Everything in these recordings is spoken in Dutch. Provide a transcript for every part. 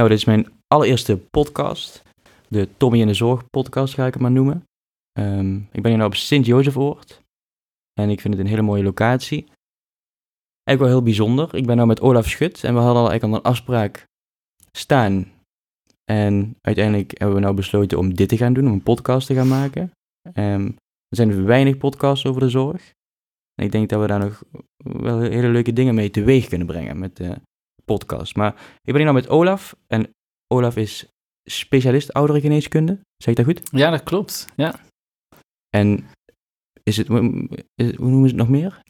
Nou, dit is mijn allereerste podcast. De Tommy in de Zorg podcast ga ik het maar noemen. Ehm, ik ben hier nou op Sint-Jozefoord. En ik vind het een hele mooie locatie. Eigenlijk wel heel bijzonder. Ik ben nou met Olaf Schut en we hadden al eigenlijk een afspraak staan. En uiteindelijk hebben we nou besloten om dit te gaan doen, om een podcast te gaan maken. Ehm, er zijn weinig podcasts over de zorg. En ik denk dat we daar nog wel hele leuke dingen mee teweeg kunnen brengen met de podcast. Maar ik ben hier nou met Olaf. En Olaf is specialist ouderengeneeskunde. Zeg ik dat goed? Ja, dat klopt. Ja. En is het, is, hoe noemen ze het nog meer?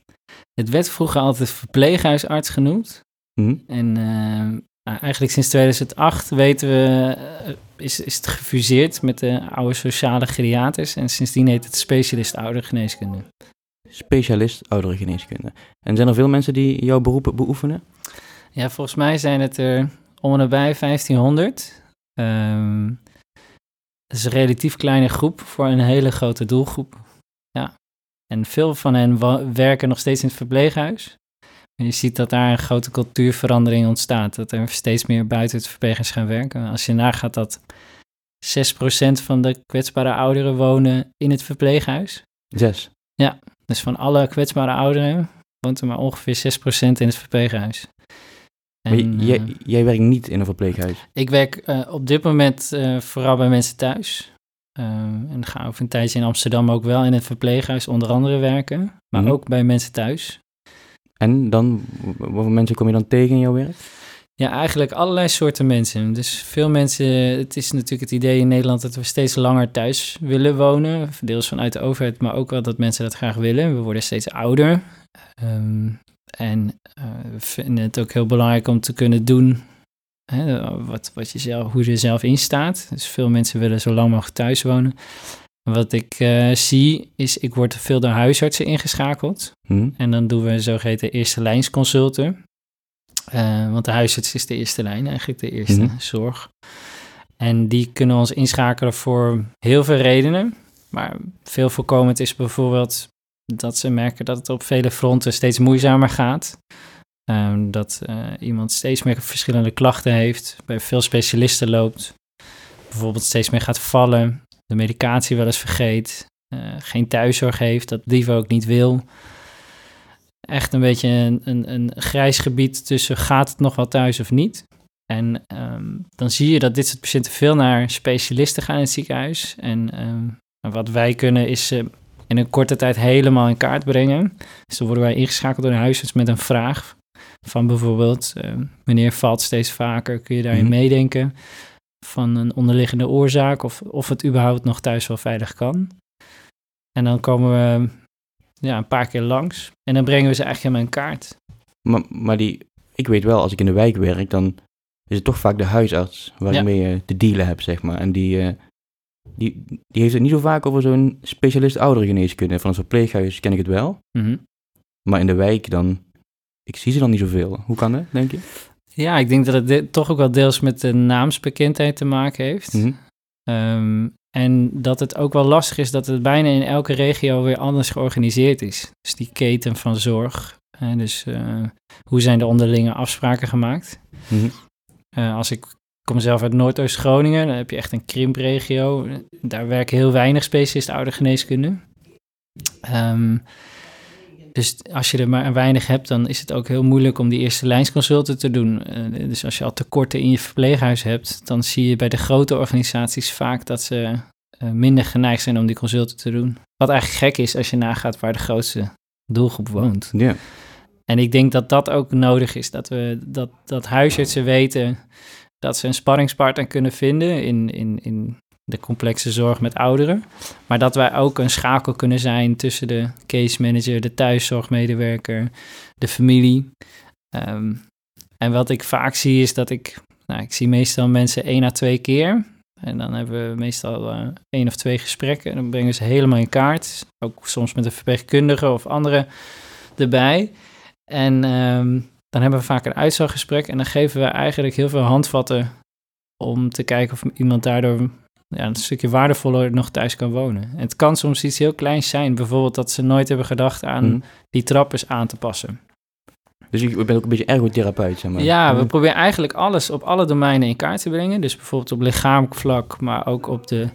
Het werd vroeger altijd verpleeghuisarts genoemd. Hm? En uh, eigenlijk sinds 2008 weten we, uh, is, is het gefuseerd met de oude sociale geriaters. En sindsdien heet het specialist oudergeneeskunde. Specialist ouderengeneeskunde. En zijn er veel mensen die jouw beroep beoefenen? Ja, volgens mij zijn het er om en nabij 1500. Um, het is een relatief kleine groep voor een hele grote doelgroep. Ja. En veel van hen werken nog steeds in het verpleeghuis. En je ziet dat daar een grote cultuurverandering ontstaat. Dat er steeds meer buiten het verpleeghuis gaan werken. Als je nagaat dat 6% van de kwetsbare ouderen wonen in het verpleeghuis. Zes? Ja, dus van alle kwetsbare ouderen woont er maar ongeveer 6% in het verpleeghuis. En, jij, uh, jij, werkt niet in een verpleeghuis? Ik werk uh, op dit moment uh, vooral bij mensen thuis. en ga over een tijdje in Amsterdam ook wel in het verpleeghuis onder andere werken. Maar Mhm. ook bij mensen thuis. En dan, wat voor mensen kom je dan tegen in jouw werk? Ja, eigenlijk allerlei soorten mensen. Dus veel mensen, het is natuurlijk het idee in Nederland dat we steeds langer thuis willen wonen. Deels vanuit de overheid, maar ook wel dat mensen dat graag willen. We worden steeds ouder. Um, en uh, we vinden het ook heel belangrijk om te kunnen doen hè, wat, wat je zelf, hoe je er zelf in staat. Dus veel mensen willen zo lang mogelijk thuis wonen. Wat ik uh, zie is, ik word veel door huisartsen ingeschakeld. Hm? En dan doen we een zogeheten eerste lijnsconsulten. Uh, want de huisarts is de eerste lijn, eigenlijk de eerste Mhm. zorg. En die kunnen ons inschakelen voor heel veel redenen. Maar veel voorkomend is bijvoorbeeld dat ze merken dat het op vele fronten steeds moeizamer gaat. Um, dat uh, iemand steeds meer verschillende klachten heeft, bij veel specialisten loopt. Bijvoorbeeld steeds meer gaat vallen, de medicatie wel eens vergeet, uh, geen thuiszorg heeft, dat liever ook niet wil. Echt een beetje een, een, een, grijs gebied tussen gaat het nog wel thuis of niet. En um, dan zie je dat dit soort patiënten veel naar specialisten gaan in het ziekenhuis. En um, wat wij kunnen is uh, in een korte tijd helemaal in kaart brengen. Dus dan worden wij ingeschakeld door een huisarts met een vraag van bijvoorbeeld, uh, meneer valt steeds vaker, kun je daarin Mhm. meedenken van een onderliggende oorzaak of, of het überhaupt nog thuis wel veilig kan. En dan komen we ja, een paar keer langs en dan brengen we ze eigenlijk helemaal in kaart. Maar, maar die, ik weet wel, als ik in de wijk werk, dan is het toch vaak de huisarts waar Ja. ik mee eh, te dealen heb, zeg maar. En die, eh, die, die heeft het niet zo vaak over zo'n specialist ouderengeneeskunde. Van een verpleeghuis ken ik het wel. Mhm. Maar in de wijk dan, ik zie ze dan niet zoveel. Hoe kan dat, denk je? Ja, ik denk dat het de- toch ook wel deels met de naamsbekendheid te maken heeft. Mhm. Ehm, en dat het ook wel lastig is dat het bijna in elke regio weer anders georganiseerd is. Dus die keten van zorg. hè, dus eh, hoe zijn de onderlinge afspraken gemaakt? Mhm. Eh, als ik kom zelf uit Noordoost-Groningen, dan heb je echt een krimpregio. Daar werken heel weinig specialisten oudergeneeskunde. Ehm dus als je er maar weinig hebt, dan is het ook heel moeilijk om die eerste lijnsconsulten te doen. Eh, dus als je al tekorten in je verpleeghuis hebt, dan zie je bij de grote organisaties vaak dat ze eh, minder geneigd zijn om die consulten te doen. Wat eigenlijk gek is als je nagaat waar de grootste doelgroep woont. Ja. En ik denk dat dat ook nodig is, dat, we, dat, dat huisartsen weten dat ze een sparringspartner kunnen vinden in, in, in de complexe zorg met ouderen. Maar dat wij ook een schakel kunnen zijn tussen de case manager, de thuiszorgmedewerker, de familie. Ehm, en wat ik vaak zie is dat ik, nou, ik zie meestal mensen één à twee keer. En dan hebben we meestal eh, één of twee gesprekken. En dan brengen ze helemaal in kaart. Ook soms met een verpleegkundige of andere erbij. En ehm, dan hebben we vaak een uitslaggesprek. En dan geven we eigenlijk heel veel handvatten om te kijken of iemand daardoor ja, een stukje waardevoller nog thuis kan wonen. En het kan soms iets heel kleins zijn. Bijvoorbeeld dat ze nooit hebben gedacht aan Mhm. die trap eens aan te passen. Dus je bent ook een beetje ergotherapeut, zeg maar. Ja, we Mhm. proberen eigenlijk alles op alle domeinen in kaart te brengen. Dus bijvoorbeeld op lichamelijk vlak, maar ook op de,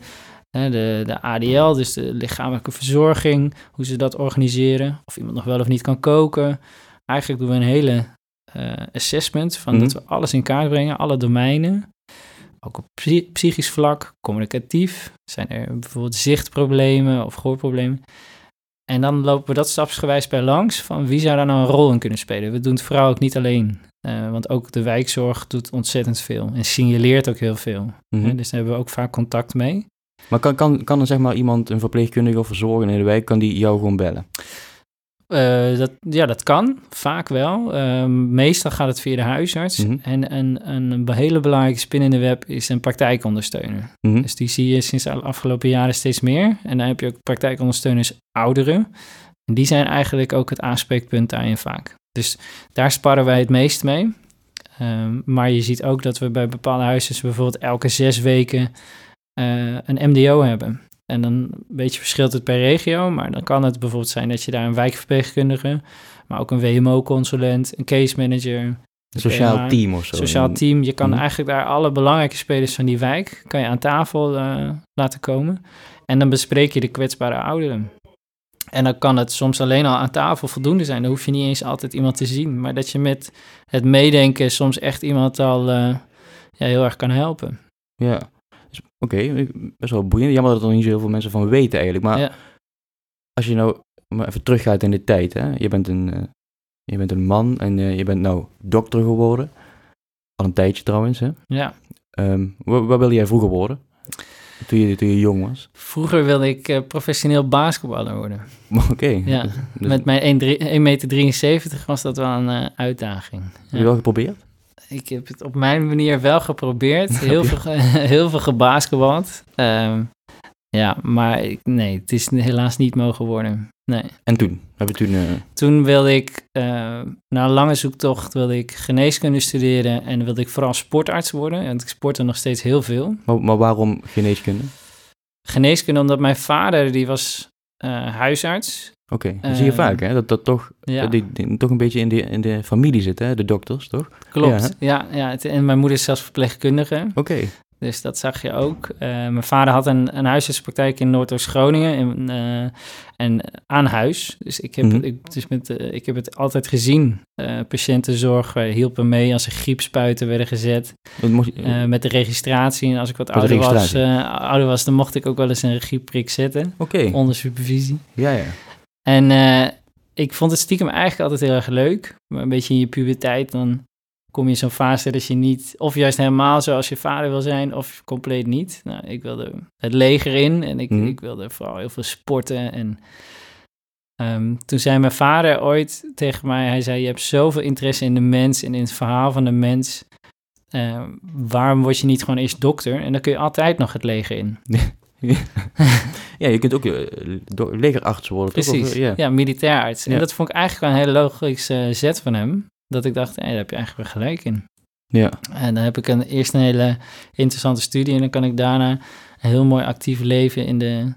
hè, de, de ADL, dus de lichamelijke verzorging, hoe ze dat organiseren. Of iemand nog wel of niet kan koken. Eigenlijk doen we een hele assessment van Mhm. dat we alles in kaart brengen, alle domeinen. Ook op psy- psychisch vlak, communicatief. Zijn er bijvoorbeeld zichtproblemen of gehoorproblemen? En dan lopen we dat stapsgewijs bij langs van wie zou daar nou een rol in kunnen spelen. We doen het vooral ook niet alleen. Eh, want ook de wijkzorg doet ontzettend veel en signaleert ook heel veel. Mhm. Hè, Dus daar hebben we ook vaak contact mee. Maar kan, kan, kan er zeg maar iemand, een verpleegkundige of verzorger in de wijk, kan die jou gewoon bellen? Eh, dat, ja, dat kan, vaak wel. Ehm, meestal gaat het via de huisarts. Mhm. En een, een hele belangrijke spin in de web is een praktijkondersteuner. Mhm. Dus die zie je sinds de afgelopen jaren steeds meer. En dan heb je ook praktijkondersteuners ouderen. En die zijn eigenlijk ook het aanspreekpunt daarin vaak. Dus daar sparren wij het meest mee. Ehm, maar je ziet ook dat we bij bepaalde huisartsen bijvoorbeeld elke zes weken eh, een MDO hebben. En dan een beetje verschilt het per regio, maar dan kan het bijvoorbeeld zijn dat je daar een wijkverpleegkundige, maar ook een WMO-consulent, een case manager, Een sociaal PMA, team of zo. sociaal team. Je kan Mhm. eigenlijk daar alle belangrijke spelers van die wijk kan je aan tafel eh, laten komen. En dan bespreek je de kwetsbare ouderen. En dan kan het soms alleen al aan tafel voldoende zijn. Dan hoef je niet eens altijd iemand te zien. Maar dat je met het meedenken soms echt iemand al eh, ja, heel erg kan helpen. Ja. Oké, best wel boeiend. Jammer dat er nog niet zo heel veel mensen van weten eigenlijk. Maar Ja. als je nou maar even teruggaat in de tijd, hè. Je bent een, eh, je bent een man en eh, je bent nou dokter geworden. Al een tijdje trouwens, hè. Ja. Ehm, wat, wat wilde jij vroeger worden? Toen je, toen je jong was? Vroeger wilde ik eh, professioneel basketballer worden. Oké. Ja, Dus- Met mijn 1,73 meter was dat wel een uitdaging. Heb je Ja. wel geprobeerd? Ik heb het op mijn manier wel geprobeerd. Heel veel, heel veel gebasketbald. Ehm, ja, maar ik, nee, het is helaas niet mogen worden. Nee. En toen? Heb je toen... eh, Toen wilde ik, eh, na een lange zoektocht, wilde ik geneeskunde studeren en wilde ik vooral sportarts worden. Want ik sportte nog steeds heel veel. maar, maar waarom geneeskunde? Geneeskunde omdat mijn vader, die was eh, huisarts. Oké, dat zie je Eh, vaak, hè? Dat dat toch, Ja, die, die toch een beetje in de, in de familie zit, hè? De dokters, toch? klopt. Ja, ja, het- en mijn moeder is zelfs verpleegkundige. Oké. Dus dat zag je ook. Eh, mijn vader had een, een huisartspraktijk in Noordoost-Groningen en, eh, en aan huis. Dus ik heb, Mhm. ik, dus met, eh, ik heb het altijd gezien. Patiëntenzorg hielpen mee als er griepspuiten werden gezet. Dat mocht je- met de registratie. En als ik wat Met ouder was, ouder was, dan mocht ik ook wel eens een griepprik zetten. Oké, Onder supervisie. ja, ja. En eh, ik vond het stiekem eigenlijk altijd heel erg leuk. Maar een beetje in je puberteit, dan kom je in zo'n fase dat je niet... of juist helemaal zoals je vader wil zijn, of compleet niet. Nou, ik wilde het leger in en ik, Mhm. ik wilde vooral heel veel sporten. En ehm, toen zei mijn vader ooit tegen mij... hij zei, je hebt zoveel interesse in de mens en in het verhaal van de mens... Ehm, waarom word je niet gewoon eerst dokter? En dan kun je altijd nog het leger in. ja, je kunt ook eh, legerarts worden, toch? Of, Precies, eh, ja. ja, militair arts. En Ja. dat vond ik eigenlijk wel een hele logische eh, zet van hem. Dat ik dacht, daar heb je eigenlijk wel gelijk in. ja. En dan heb ik een, eerst een hele interessante studie... en dan kan ik daarna een heel mooi actief leven in, de,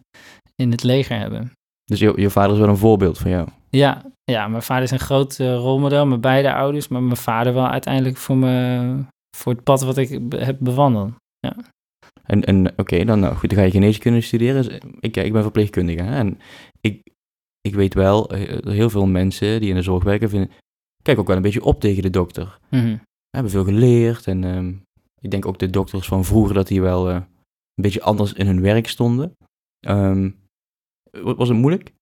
in het leger hebben. Dus je, je vader is wel een voorbeeld van jou. Ja, ja, mijn vader is een groot rolmodel, mijn beide ouders... maar mijn vader wel uiteindelijk voor, me, voor het pad wat ik heb bewandeld. En, en oké, dan, nou, goed, dan ga je geneeskunde studeren. Dus, ik, ja, ik ben verpleegkundige hè, en ik, ik weet wel, eh, heel veel mensen die in de zorg werken, vinden, kijk ook wel een beetje op tegen de dokter. Mhm. hebben veel geleerd en ehm, ik denk ook de dokters van vroeger dat die wel eh, een beetje anders in hun werk stonden. Ehm, wa- was het moeilijk?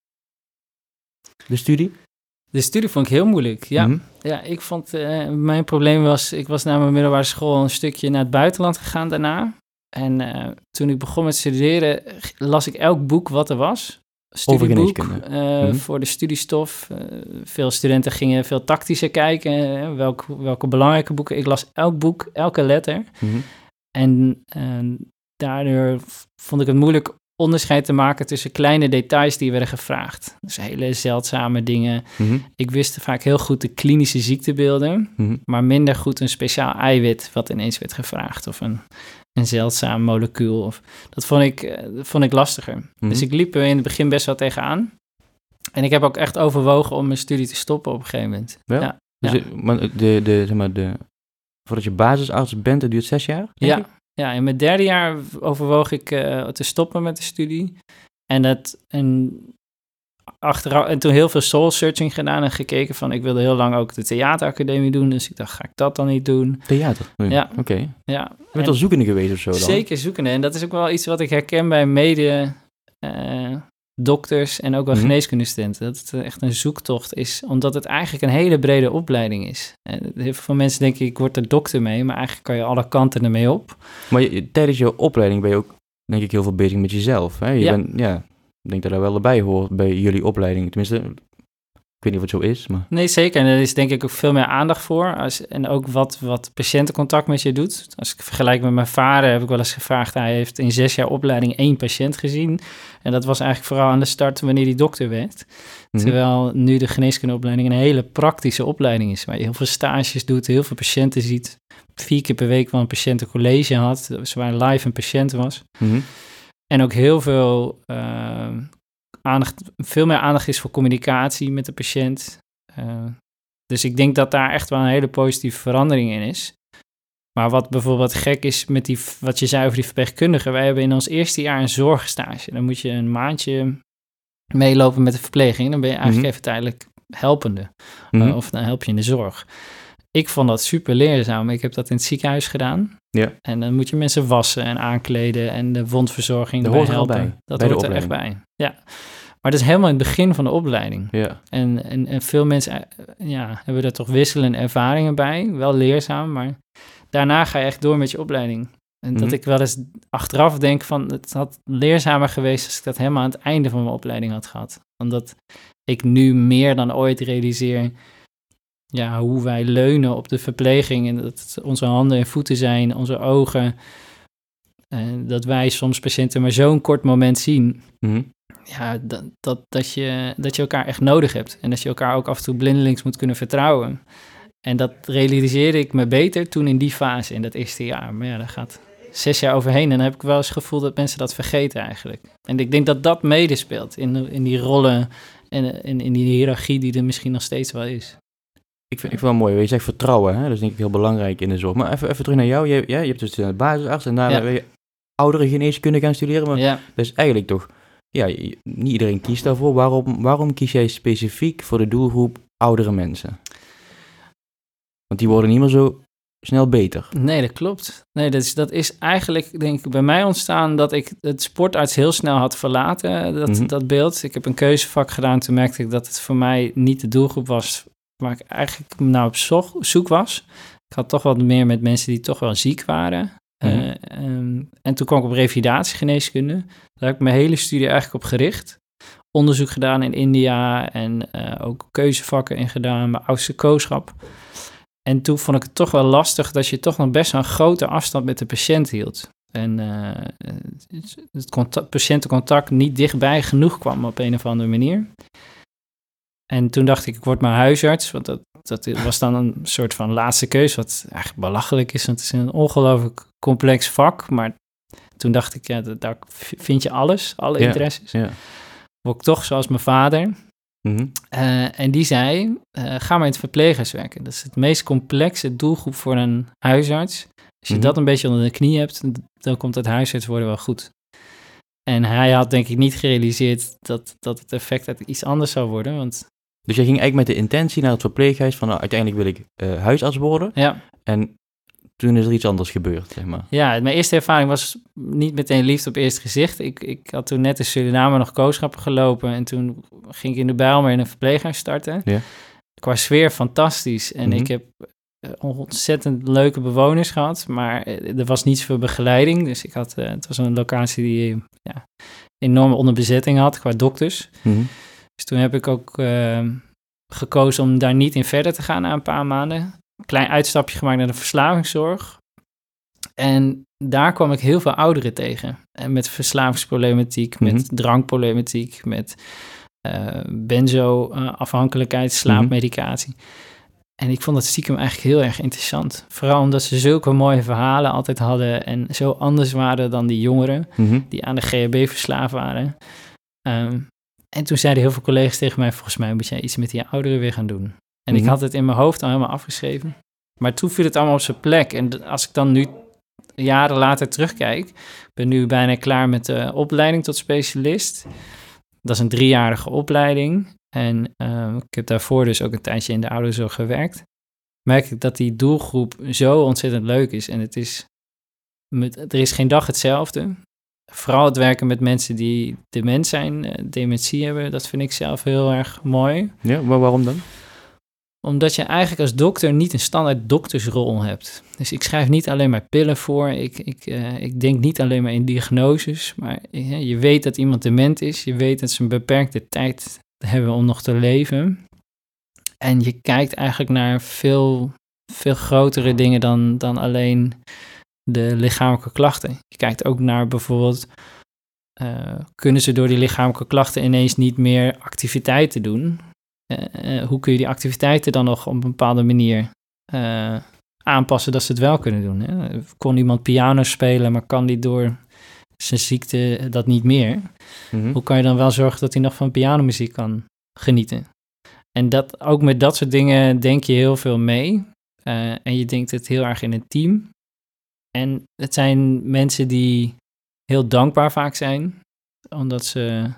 De studie? De studie vond ik heel moeilijk, ja. Mhm. Ja, ik vond, eh, mijn probleem was, ik was na mijn middelbare school een stukje naar het buitenland gegaan daarna. En eh, toen ik begon met studeren, las ik elk boek wat er was. Studieboek eh, Mhm. voor de studiestof. Eh, veel studenten gingen veel tactischer kijken, welk, welke belangrijke boeken. Ik las elk boek, elke letter. Mhm. En daardoor vond ik het moeilijk onderscheid te maken tussen kleine details die werden gevraagd. Dus hele zeldzame dingen. Mhm. Ik wist vaak heel goed de klinische ziektebeelden, Mhm. maar minder goed een speciaal eiwit wat ineens werd gevraagd of een, een zeldzaam molecuul. Of, dat vond ik, eh, dat vond ik lastiger. Mhm. Dus ik liep er in het begin best wel tegenaan. En ik heb ook echt overwogen om mijn studie te stoppen op een gegeven moment. Wel? Ja. Dus Ja. de- maar de, de, zeg maar, de, voordat je basisarts bent, dat duurt zes jaar? Ja, ik? ja, in mijn derde jaar overwoog ik eh, te stoppen met de studie. En, dat, en, achteraf, en toen heel veel soul searching gedaan en gekeken van... ik wilde heel lang ook de theateracademie doen, dus ik dacht, ga ik dat dan niet doen? Theater? Nee. Ja. Oké. Je Ja, bent en- al zoekende geweest of zo dan? Zeker zoekende. En dat is ook wel iets wat ik herken bij mede eh, dokters en ook wel Mhm. geneeskundestudenten. Dat het echt een zoektocht is, omdat het eigenlijk een hele brede opleiding is. En heel veel mensen denken, ik word er dokter mee, maar eigenlijk kan je alle kanten ermee op. Maar je- tijdens je opleiding ben je ook, denk ik, heel veel bezig met jezelf. Hè? Je Ja. Bent, ja, ik denk dat dat wel erbij hoort bij jullie opleiding. Tenminste, ik weet niet of het zo is, maar... Nee, zeker. En er is denk ik ook veel meer aandacht voor. Als, en ook wat, wat patiëntencontact met je doet. Als ik vergelijk met mijn vader, heb ik wel eens gevraagd. Hij heeft in zes jaar opleiding één patiënt gezien. En dat was eigenlijk vooral aan de start wanneer hij dokter werd. Mhm. Terwijl nu de geneeskundeopleiding een hele praktische opleiding is. Waar je heel veel stages doet, heel veel patiënten ziet. Vier keer per week wel een patiënt een college had. Dus waar live een patiënt was. Mhm. En ook heel veel eh, aandacht, veel meer aandacht is voor communicatie met de patiënt. Eh, dus ik denk dat daar echt wel een hele positieve verandering in is. Maar wat bijvoorbeeld gek is met die, wat je zei over die verpleegkundigen. Wij hebben in ons eerste jaar een zorgstage. Dan moet je een maandje meelopen met de verpleging. Dan ben je eigenlijk Mhm. even tijdelijk helpende. Mhm. Eh, of dan help je in de zorg. Ik vond dat super leerzaam. Ik heb dat in het ziekenhuis gedaan. Ja. En dan moet je mensen wassen en aankleden en de wondverzorging Dat hoort er helpen. bij, Dat bij hoort er echt bij. Ja. Maar dat is helemaal in het begin van de opleiding. Ja. En, en, en veel mensen eh, ja, hebben daar toch wisselende ervaringen bij. Wel leerzaam, maar daarna ga je echt door met je opleiding. En dat Mhm. ik wel eens achteraf denk van... het had leerzamer geweest als ik dat helemaal aan het einde van mijn opleiding had gehad. Omdat ik nu meer dan ooit realiseer... Ja, hoe wij leunen op de verpleging en dat onze handen en voeten zijn, onze ogen. En dat wij soms patiënten maar zo'n kort moment zien Mhm. ja, dat, dat, dat, je, dat je elkaar echt nodig hebt. En dat je elkaar ook af en toe blindelings moet kunnen vertrouwen. En dat realiseerde ik me beter toen in die fase, in dat eerste jaar. Maar ja, daar gaat zes jaar overheen. En dan heb ik wel eens het gevoel dat mensen dat vergeten eigenlijk. En ik denk dat dat medespeelt in, in die rollen en in, in die hiërarchie die er misschien nog steeds wel is. Ik vind, ik vind het wel mooi. Je zegt vertrouwen, hè? dat is denk ik heel belangrijk in de zorg. Maar even, even terug naar jou. Je, ja, je hebt dus de basisarts en daarna ben je oudere geneeskunde gaan studeren. Maar Ja, dat is eigenlijk toch... Ja, niet iedereen kiest daarvoor. Waarom, waarom kies jij specifiek voor de doelgroep oudere mensen? Want die worden niet meer zo snel beter. Nee, dat klopt. Nee, dat is, dat is eigenlijk, denk ik, bij mij ontstaan dat ik het sportarts heel snel had verlaten, dat, Mhm. dat beeld. Ik heb een keuzevak gedaan, toen merkte ik dat het voor mij niet de doelgroep was waar ik eigenlijk nou op zo- zoek was. Ik had toch wat meer met mensen die toch wel ziek waren. Mhm. Eh, ehm, en toen kwam ik op revalidatiegeneeskunde. Daar heb ik mijn hele studie eigenlijk op gericht. Onderzoek gedaan in India en eh, ook keuzevakken in gedaan, mijn oudste kooschap. En toen vond ik het toch wel lastig dat je toch nog best een grote afstand met de patiënt hield. En eh, het- het contact, patiëntencontact niet dichtbij genoeg kwam op een of andere manier. En toen dacht ik, ik word maar huisarts. Want dat, dat was dan een soort van laatste keus, wat eigenlijk belachelijk is. Want het is een ongelooflijk complex vak. Maar toen dacht ik, ja, daar vind je alles, alle Ja. interesses. Ja. Word ik toch zoals mijn vader. Mhm. Eh, en die zei, eh, ga maar in het verpleeghuis werken. Dat is het meest complexe doelgroep voor een huisarts. Als je Mhm. dat een beetje onder de knie hebt, dan komt het huisarts worden wel goed. En hij had denk ik niet gerealiseerd dat, dat het effect uit iets anders zou worden. Want Dus jij ging eigenlijk met de intentie naar het verpleeghuis van nou, uiteindelijk wil ik eh, huisarts worden. ja, En toen is er iets anders gebeurd, zeg maar. ja, mijn eerste ervaring was niet meteen liefde op eerste gezicht. Ik, ik had toen net in Suriname nog kooschappen gelopen. En toen ging ik in de Bijlmer in een verpleeghuis starten. Ja. Qua sfeer fantastisch. En Mhm. ik heb eh, ontzettend leuke bewoners gehad. Maar eh, er was niet zoveel begeleiding. Dus ik had, het was een locatie die ja, enorme onderbezetting had qua dokters. Mhm. Dus toen heb ik ook eh, gekozen om daar niet in verder te gaan na een paar maanden. Een klein uitstapje gemaakt naar de verslavingszorg. En daar kwam ik heel veel ouderen tegen. En met verslavingsproblematiek, Mhm. met drankproblematiek, met eh benzo-afhankelijkheid, slaapmedicatie. En ik vond dat stiekem eigenlijk heel erg interessant. Vooral omdat ze zulke mooie verhalen altijd hadden en zo anders waren dan die jongeren Mhm. die aan de GHB verslaafd waren. Ehm, en toen zeiden heel veel collega's tegen mij, volgens mij moet jij iets met die ouderen weer gaan doen. En ik Mhm. had het in mijn hoofd al helemaal afgeschreven. Maar toen viel het allemaal op zijn plek. En als ik dan nu jaren later terugkijk, ben nu bijna klaar met de opleiding tot specialist. Dat is een driejarige opleiding. En eh, ik heb daarvoor dus ook een tijdje in de ouderenzorg gewerkt. Merk ik dat die doelgroep zo ontzettend leuk is. En het is, met, er is geen dag hetzelfde. Vooral het werken met mensen die dement zijn, eh, dementie hebben, dat vind ik zelf heel erg mooi Ja, maar waarom dan? omdat je eigenlijk als dokter niet een standaard doktersrol hebt. Dus ik schrijf niet alleen maar pillen voor. Ik, ik, eh, ik denk niet alleen maar in diagnoses. Maar eh, je weet dat iemand dement is. Je weet dat ze een beperkte tijd hebben om nog te leven. En je kijkt eigenlijk naar veel, veel grotere dingen dan, dan alleen de lichamelijke klachten. Je kijkt ook naar bijvoorbeeld... eh, kunnen ze door die lichamelijke klachten ineens niet meer activiteiten doen? Eh, eh, hoe kun je die activiteiten dan nog op een bepaalde manier aanpassen dat ze het wel kunnen doen? Hè? Kon iemand piano spelen, maar kan die door zijn ziekte dat niet meer? Mhm. Hoe kan je dan wel zorgen dat hij nog van pianomuziek kan genieten? En dat, ook met dat soort dingen denk je heel veel mee. En je denkt het heel erg in een team. En het zijn mensen die heel dankbaar vaak zijn, omdat ze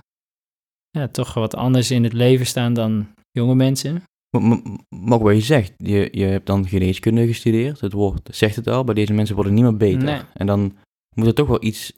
ja, toch wat anders in het leven staan dan jonge mensen. Maar, maar, wat je zegt, je, je hebt dan geneeskunde gestudeerd. Het woord zegt het al, bij deze mensen worden niet meer beter. Nee. En dan moet er toch wel iets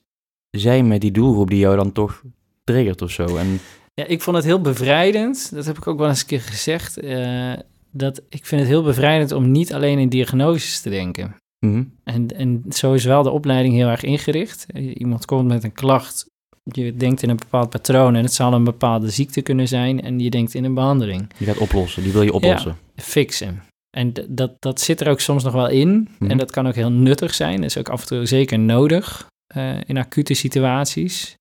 zijn met die doelgroep die jou dan toch triggert of zo. En Ja, ik vond het heel bevrijdend. Dat heb ik ook wel eens een keer gezegd. eh, dat ik vind het heel bevrijdend om niet alleen in diagnoses te denken. Mhm, En, en zo is wel de opleiding heel erg ingericht. Iemand komt met een klacht. Je denkt in een bepaald patroon en het zal een bepaalde ziekte kunnen zijn. En je denkt in een behandeling. die gaat oplossen, die wil je oplossen. Fixen. En dat, dat zit er ook soms nog wel in. Mhm. En dat kan ook heel nuttig zijn. Dat is ook af en toe zeker nodig eh, in acute situaties.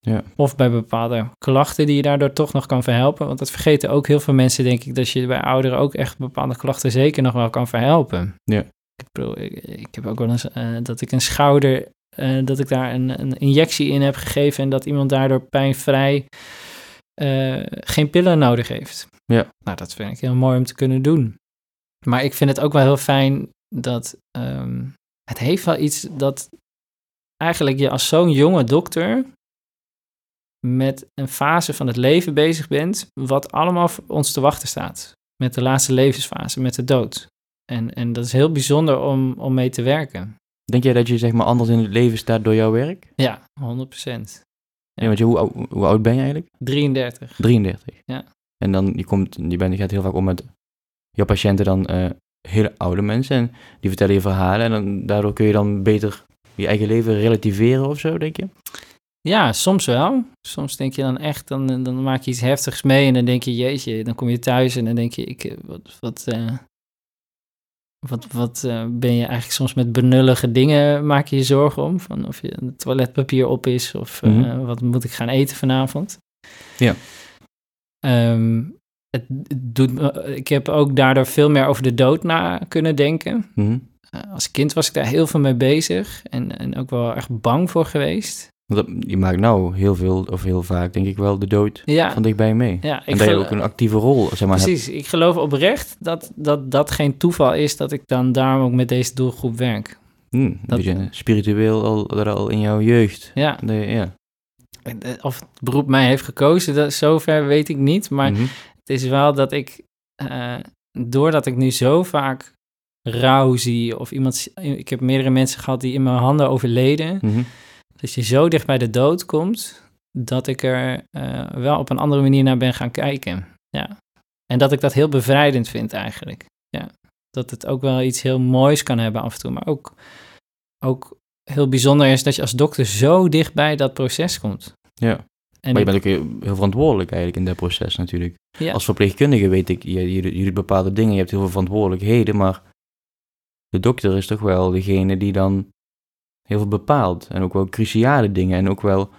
Ja. Of bij bepaalde klachten die je daardoor toch nog kan verhelpen. Want dat vergeten ook heel veel mensen, denk ik, dat je bij ouderen ook echt bepaalde klachten zeker nog wel kan verhelpen. Ja. Ik, bedoel, ik, ik heb ook wel eens eh, dat ik een schouder, eh, dat ik daar een, een injectie in heb gegeven en dat iemand daardoor pijnvrij eh, geen pillen nodig heeft. Ja. Nou, dat vind ik heel mooi om te kunnen doen. Maar ik vind het ook wel heel fijn dat ehm, het heeft wel iets dat eigenlijk je als zo'n jonge dokter met een fase van het leven bezig bent, wat allemaal voor ons te wachten staat. Met de laatste levensfase, met de dood. En, en dat is heel bijzonder om, om mee te werken. Denk jij dat je zeg maar anders in het leven staat door jouw werk? Ja, 100 procent. Ja. want je, hoe, hoe oud ben je eigenlijk? 33. 33. Ja. En dan, je, komt, je, bent, je gaat heel vaak om met jouw patiënten dan eh, hele oude mensen. En die vertellen je verhalen. En dan, daardoor kun je dan beter je eigen leven relativeren of zo, denk je? Ja, soms wel. Soms denk je dan echt, dan, dan maak je iets heftigs mee en dan denk je, jeetje, dan kom je thuis en dan denk je, ik, eh, wat, wat, eh, wat, wat eh, ben je eigenlijk soms met benullige dingen, maak je je zorgen om? Van of je het toiletpapier op is of eh, Mhm. wat moet ik gaan eten vanavond? Ja. Ehm, het doet, me- ik heb ook daardoor veel meer over de dood na kunnen denken. Mhm. Eh, als kind was ik daar heel veel mee bezig en, en ook wel echt bang voor geweest. Want dat- je maakt nou heel veel, of heel vaak, denk ik wel, de dood Ja, van dichtbij mee. ja ik en dat je ook een actieve rol, zeg maar, hebt. Precies, ik geloof oprecht dat, dat dat geen toeval is dat ik dan daarom ook met deze doelgroep werk. Hm, een Dat- beetje spiritueel al, al in jouw jeugd. Ja, ja. eh, of het beroep mij heeft gekozen, dat, zover weet ik niet. Maar Mhm. het is wel dat ik, eh, doordat ik nu zo vaak rouw zie, of iemand, ik heb meerdere mensen gehad die in mijn handen overleden, Mhm. Dat je zo dicht bij de dood komt, dat ik er eh, wel op een andere manier naar ben gaan kijken. Ja. En dat ik dat heel bevrijdend vind eigenlijk. Ja. Dat het ook wel iets heel moois kan hebben af en toe, maar ook, ook heel bijzonder is dat je als dokter zo dicht bij dat proces komt. Ja. En maar je bent ook heel- heel verantwoordelijk eigenlijk in dat proces natuurlijk. ja, Als verpleegkundige weet ik, je, je, je doet bepaalde dingen, je hebt heel veel verantwoordelijkheden, maar de dokter is toch wel degene die dan heel veel bepaalt. En ook wel cruciale dingen. En ook wel,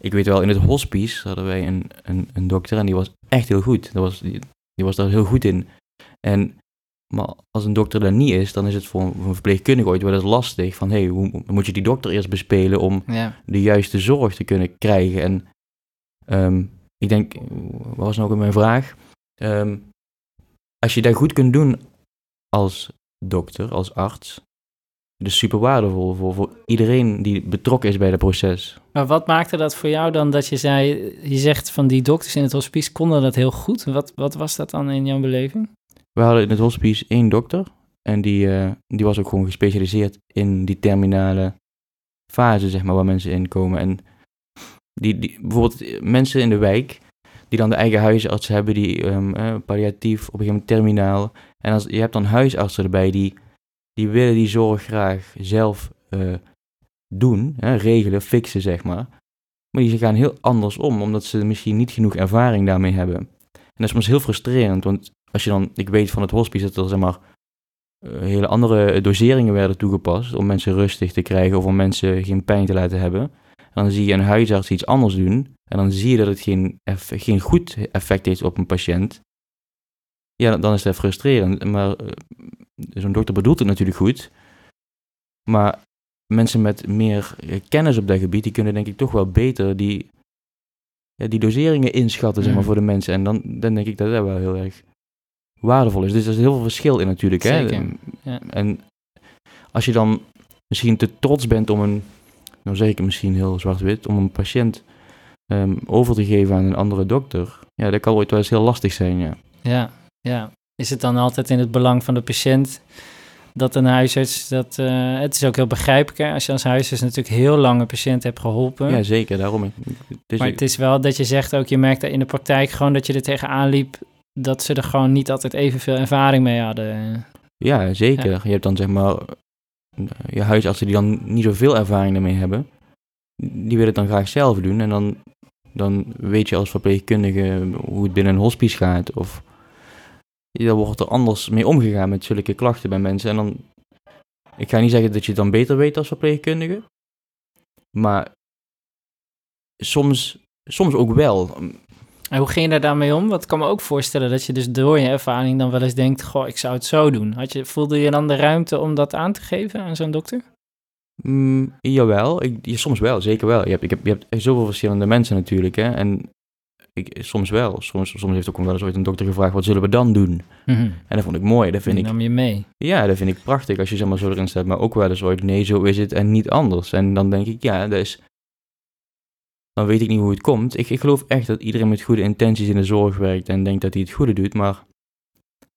ik weet wel, in het hospice hadden wij een, een, een dokter en die was echt heel goed. Dat was, die, die was daar heel goed in. En, maar als een dokter er niet is, dan is het voor een, verpleegkundige ooit wel eens lastig. Van, hé, hey, hoe moet je die dokter eerst bespelen om ja, de juiste zorg te kunnen krijgen. En ehm, ik denk, wat was nou ook mijn vraag? Ehm, als je dat goed kunt doen als dokter, als arts, dat is super waardevol voor, voor iedereen die betrokken is bij het proces. Maar wat maakte dat voor jou dan dat je zei, je zegt van die dokters in het hospice konden dat heel goed. Wat, wat was dat dan in jouw beleving? We hadden in het hospice één dokter en die, eh, die was ook gewoon gespecialiseerd in die terminale fase, zeg maar, waar mensen in komen. En die, die, bijvoorbeeld mensen in de wijk, die dan de eigen huisarts hebben, die um, uh, palliatief, op een gegeven moment terminaal. En als, je hebt dan huisartsen erbij die, die willen die zorg graag zelf uh, doen, hè, regelen, fixen, zeg maar. Maar die gaan heel anders om, omdat ze misschien niet genoeg ervaring daarmee hebben. En dat is soms heel frustrerend, want als je dan, ik weet van het hospice dat er zeg maar uh, hele andere doseringen werden toegepast om mensen rustig te krijgen of om mensen geen pijn te laten hebben. En dan zie je een huisarts iets anders doen en dan zie je dat het geen, geen goed effect heeft op een patiënt. Ja, dan is dat frustrerend. Maar uh, zo'n dokter bedoelt het natuurlijk goed. Maar mensen met meer kennis op dat gebied, die kunnen denk ik toch wel beter die, ja, die doseringen inschatten zeg maar, voor de mensen. En dan, dan denk ik dat dat wel heel erg waardevol is. Dus er is heel veel verschil in natuurlijk. Zeker, Hè? ja. En als je dan misschien te trots bent om een, nou zeg ik het misschien heel zwart-wit, om een patiënt um, over te geven aan een andere dokter, ja, dat kan ooit wel eens heel lastig zijn, ja. Ja, ja. Is het dan altijd in het belang van de patiënt dat een huisarts, dat, uh, het is ook heel begrijpelijk als je als huisarts natuurlijk heel lang een patiënt hebt geholpen. Ja, zeker, daarom. Maar het is wel dat je zegt ook, je merkt dat in de praktijk gewoon dat je er tegenaan liep, dat ze er gewoon niet altijd evenveel ervaring mee hadden. Ja, zeker. Ja. Je hebt dan zeg maar je huisartsen die dan niet zoveel ervaring ermee hebben, die willen het dan graag zelf doen. En dan, dan weet je als verpleegkundige hoe het binnen een hospice gaat. Of dan wordt er anders mee omgegaan met zulke klachten bij mensen. En dan, ik ga niet zeggen dat je het dan beter weet als verpleegkundige. Maar soms, soms ook wel. En hoe ging je daar daarmee om? Want ik kan me ook voorstellen dat je dus door je ervaring dan wel eens denkt, goh, ik zou het zo doen. Had je, voelde je dan de ruimte om dat aan te geven aan zo'n dokter? Mm, jawel, ik, ja, soms wel, zeker wel. Je hebt, ik heb, je hebt zoveel verschillende mensen natuurlijk, hè. En ik, soms wel. Soms, soms heeft ook wel eens ooit een dokter gevraagd, wat zullen we dan doen? Mm -hmm. En dat vond ik mooi. Dat vind Die ik, nam je mee? Ja, dat vind ik prachtig als je zeg maar zo erin staat. Maar ook wel eens ooit, nee, zo is het en niet anders. En dan denk ik, ja, dat is... Dan weet ik niet hoe het komt. Ik, ik geloof echt dat iedereen met goede intenties in de zorg werkt en denkt dat hij het goede doet. Maar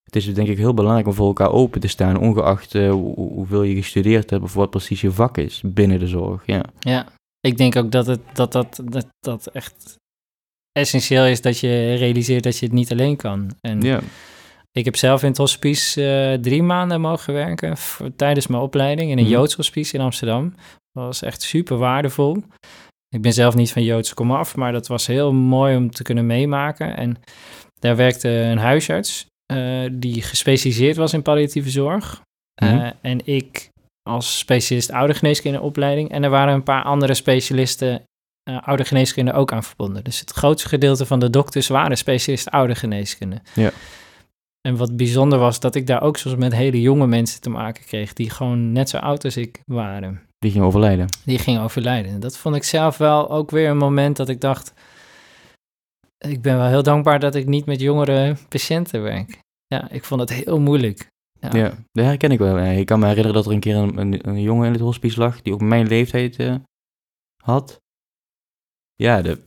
het is denk ik heel belangrijk om voor elkaar open te staan, ongeacht uh, hoe, hoeveel je gestudeerd hebt of wat precies je vak is binnen de zorg. Ja, ja ik denk ook dat het dat, dat, dat, dat echt essentieel is dat je realiseert dat je het niet alleen kan. En ja. ik heb zelf in het hospice uh, drie maanden mogen werken voor, tijdens mijn opleiding in een mm. Joods hospice in Amsterdam. Dat was echt super waardevol. Ik ben zelf niet van Joods komaf, maar dat was heel mooi om te kunnen meemaken. En daar werkte een huisarts uh, die gespecialiseerd was in palliatieve zorg. Mm. Uh, en ik als specialist oudergeneeskunde opleiding. En er waren een paar andere specialisten uh, oudergeneeskunde ook aan verbonden. Dus het grootste gedeelte van de dokters waren specialist oudergeneeskunde. Ja. En wat bijzonder was, dat ik daar ook soms met hele jonge mensen te maken kreeg, die gewoon net zo oud als ik waren. Die gingen overlijden. Die gingen overlijden. Dat vond ik zelf wel ook weer een moment dat ik dacht, ik ben wel heel dankbaar dat ik niet met jongere patiënten werk. Ja, ik vond het heel moeilijk. Ja, ja dat herken ik wel. Ik kan me herinneren dat er een keer een, een, een jongen in het hospice lag, die ook mijn leeftijd uh, had. Ja, de,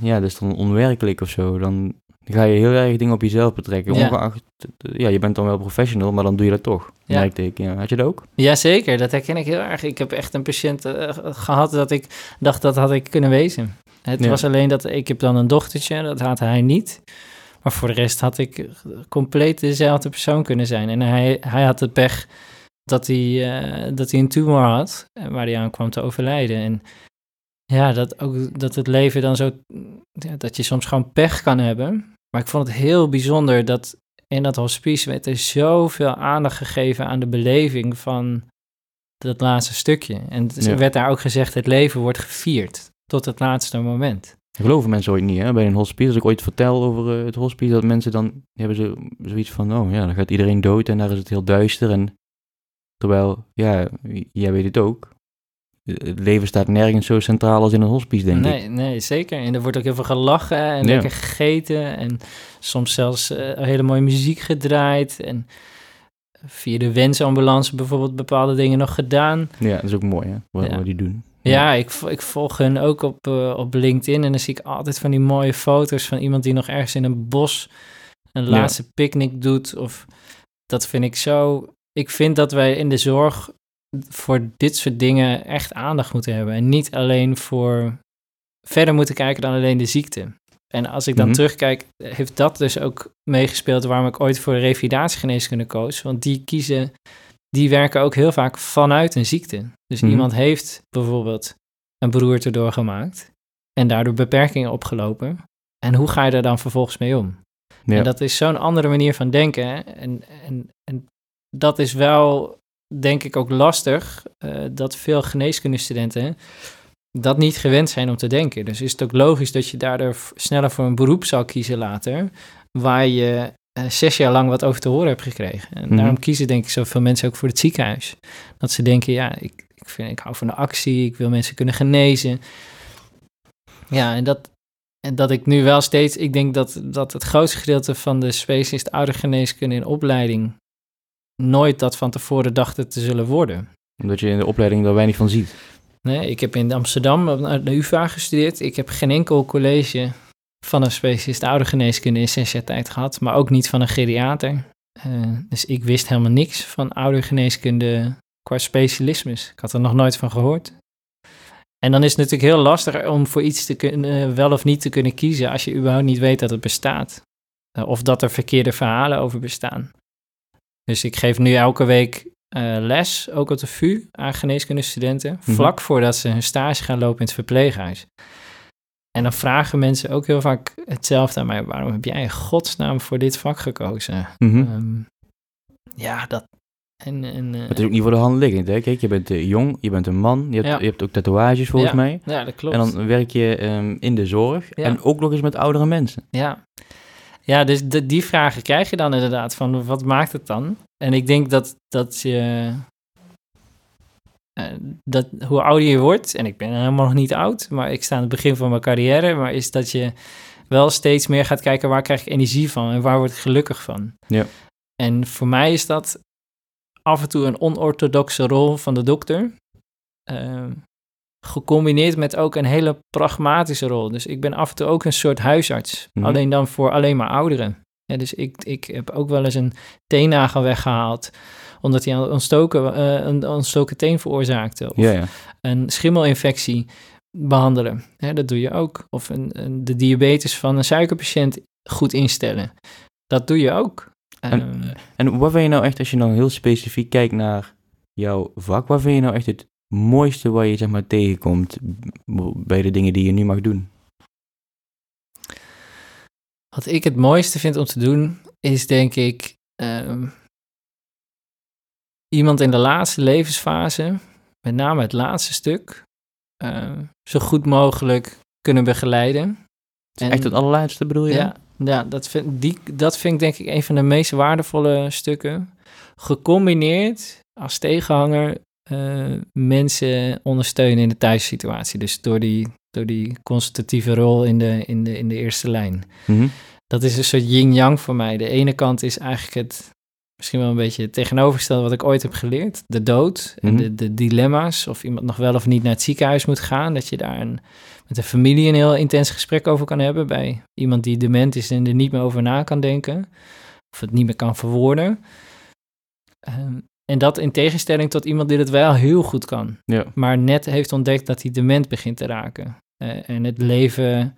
ja, dat is dan onwerkelijk of zo. Dan ga je heel erg dingen op jezelf betrekken. Ja. Ongeacht, ja, je bent dan wel professional, maar dan doe je dat toch. Ja. Merkte ik. Ja. Had je dat ook? Jazeker, dat herken ik heel erg. Ik heb echt een patiënt uh, gehad dat ik dacht dat had ik kunnen wezen. Het Ja. was alleen dat ik heb dan een dochtertje, dat had hij niet. Maar voor de rest had ik compleet dezelfde persoon kunnen zijn. En hij, hij had het pech dat hij, eh, dat hij een tumor had, eh, waar hij aan kwam te overlijden. En ja, dat, ook, dat het leven dan zo, ja, dat je soms gewoon pech kan hebben. Maar ik vond het heel bijzonder dat in dat hospice werd er zoveel aandacht gegeven aan de beleving van dat laatste stukje. En er Ja. werd daar ook gezegd, het leven wordt gevierd tot het laatste moment. Geloven mensen ooit niet, hè? Bij een hospice. Als ik ooit vertel over eh, het hospice, dat mensen dan hebben zo, zoiets van, oh ja, dan gaat iedereen dood en daar is het heel duister. En terwijl, ja, jij weet het ook. Het leven staat nergens zo centraal als in een hospice, denk nee, ik. Nee, zeker. En er wordt ook heel veel gelachen en Ja. lekker gegeten. En soms zelfs eh, hele mooie muziek gedraaid. En via de wensambulance bijvoorbeeld bepaalde dingen nog gedaan. Ja, dat is ook mooi, hè, wat, Ja. wat die doen. Ja, ik, ik volg hun ook op, eh, op LinkedIn. En dan zie ik altijd van die mooie foto's van iemand die nog ergens in een bos een laatste picknick doet. Of dat vind ik zo. Ik vind dat wij in de zorg voor dit soort dingen echt aandacht moeten hebben. En niet alleen voor verder moeten kijken dan alleen de ziekte. En als ik dan Mhm. terugkijk, heeft dat dus ook meegespeeld waarom ik ooit voor de revalidatiegeneeskunde koos. Want die kiezen, die werken ook heel vaak vanuit een ziekte. Dus Mhm. iemand heeft bijvoorbeeld een beroerte doorgemaakt en daardoor beperkingen opgelopen. En hoe ga je daar dan vervolgens mee om? Ja. En dat is zo'n andere manier van denken. En, en, en dat is wel, denk ik, ook lastig. eh, dat veel geneeskundestudenten dat niet gewend zijn om te denken. Dus is het ook logisch dat je daardoor sneller voor een beroep zal kiezen later, waar je eh, zes jaar lang wat over te horen hebt gekregen. En Mhm. daarom kiezen denk ik zoveel mensen ook voor het ziekenhuis. Dat ze denken, ja, ik, ik, vind, ik hou van de actie, ik wil mensen kunnen genezen. Ja, en dat, en dat ik nu wel steeds, ik denk dat, dat het grootste gedeelte van de specialist oudergeneeskunde in opleiding nooit dat van tevoren dachten te zullen worden. Omdat je in de opleiding er weinig van ziet. Nee, ik heb in Amsterdam op de UvA gestudeerd. Ik heb geen enkel college van een specialist oudergeneeskunde in zes jaar tijd gehad, maar ook niet van een geriater. Eh, dus ik wist helemaal niks van oudergeneeskunde qua specialismes. Ik had er nog nooit van gehoord. En dan is het natuurlijk heel lastig om voor iets te kunnen, eh, wel of niet te kunnen kiezen als je überhaupt niet weet dat het bestaat. Eh, of dat er verkeerde verhalen over bestaan. Dus ik geef nu elke week eh, les, ook op de VU, aan geneeskundestudenten, Mhm. vlak voordat ze hun stage gaan lopen in het verpleeghuis. En dan vragen mensen ook heel vaak hetzelfde aan mij. Waarom heb jij in godsnaam voor dit vak gekozen? Mhm. Ehm, ja, dat... En, en, eh, Het is ook niet voor de hand liggend, hè? Kijk, je bent eh, jong, je bent een man, je hebt, Ja. je hebt ook tatoeages volgens Ja. mij. ja, dat klopt. En dan werk je ehm, in de zorg Ja. en ook nog eens met oudere mensen. Ja, ja dus de, die vragen krijg je dan inderdaad van wat maakt het dan? En ik denk dat, dat je... eh, dat hoe ouder je wordt, en ik ben helemaal nog niet oud, maar ik sta aan het begin van mijn carrière, maar is dat je wel steeds meer gaat kijken waar krijg ik energie van en waar word ik gelukkig van. Ja. En voor mij is dat af en toe een onorthodoxe rol van de dokter, eh, gecombineerd met ook een hele pragmatische rol. Dus ik ben af en toe ook een soort huisarts, Mhm. alleen dan voor alleen maar ouderen. Ja, dus ik, ik heb ook wel eens een teennagel weggehaald, omdat hij een ontstoken, eh, een ontstoken teen veroorzaakte. Of Ja, ja. een schimmelinfectie behandelen. Dat doe je ook. Of een, een, de diabetes van een suikerpatiënt goed instellen. Dat doe je ook. En- Ehm, En wat vind je nou echt, als je dan heel specifiek kijkt naar jouw vak, wat vind je nou echt het mooiste wat je zeg maar tegenkomt bij de dingen die je nu mag doen? Wat ik het mooiste vind om te doen, is denk ik ehm, iemand in de laatste levensfase, met name het laatste stuk, ehm, zo goed mogelijk kunnen begeleiden. En- echt het allerlaatste bedoel je? Ja, ja dat, vind, die, dat vind ik denk ik een van de meest waardevolle stukken. Gecombineerd als tegenhanger eh, mensen ondersteunen in de thuissituatie. Dus door die, door die consultatieve rol in de, in, de, in de eerste lijn. Mhm. Dat is een soort yin-yang voor mij. De ene kant is eigenlijk het, misschien wel een beetje het tegenovergestelde wat ik ooit heb geleerd. De dood en Mhm. de, de dilemma's. Of iemand nog wel of niet naar het ziekenhuis moet gaan. Dat je daar een, met de familie een heel intens gesprek over kan hebben. Bij iemand die dement is en er niet meer over na kan denken. Of het niet meer kan verwoorden. Ehm, en dat in tegenstelling tot iemand die het wel heel goed kan Ja. maar net heeft ontdekt dat hij dement begint te raken. Eh, en het leven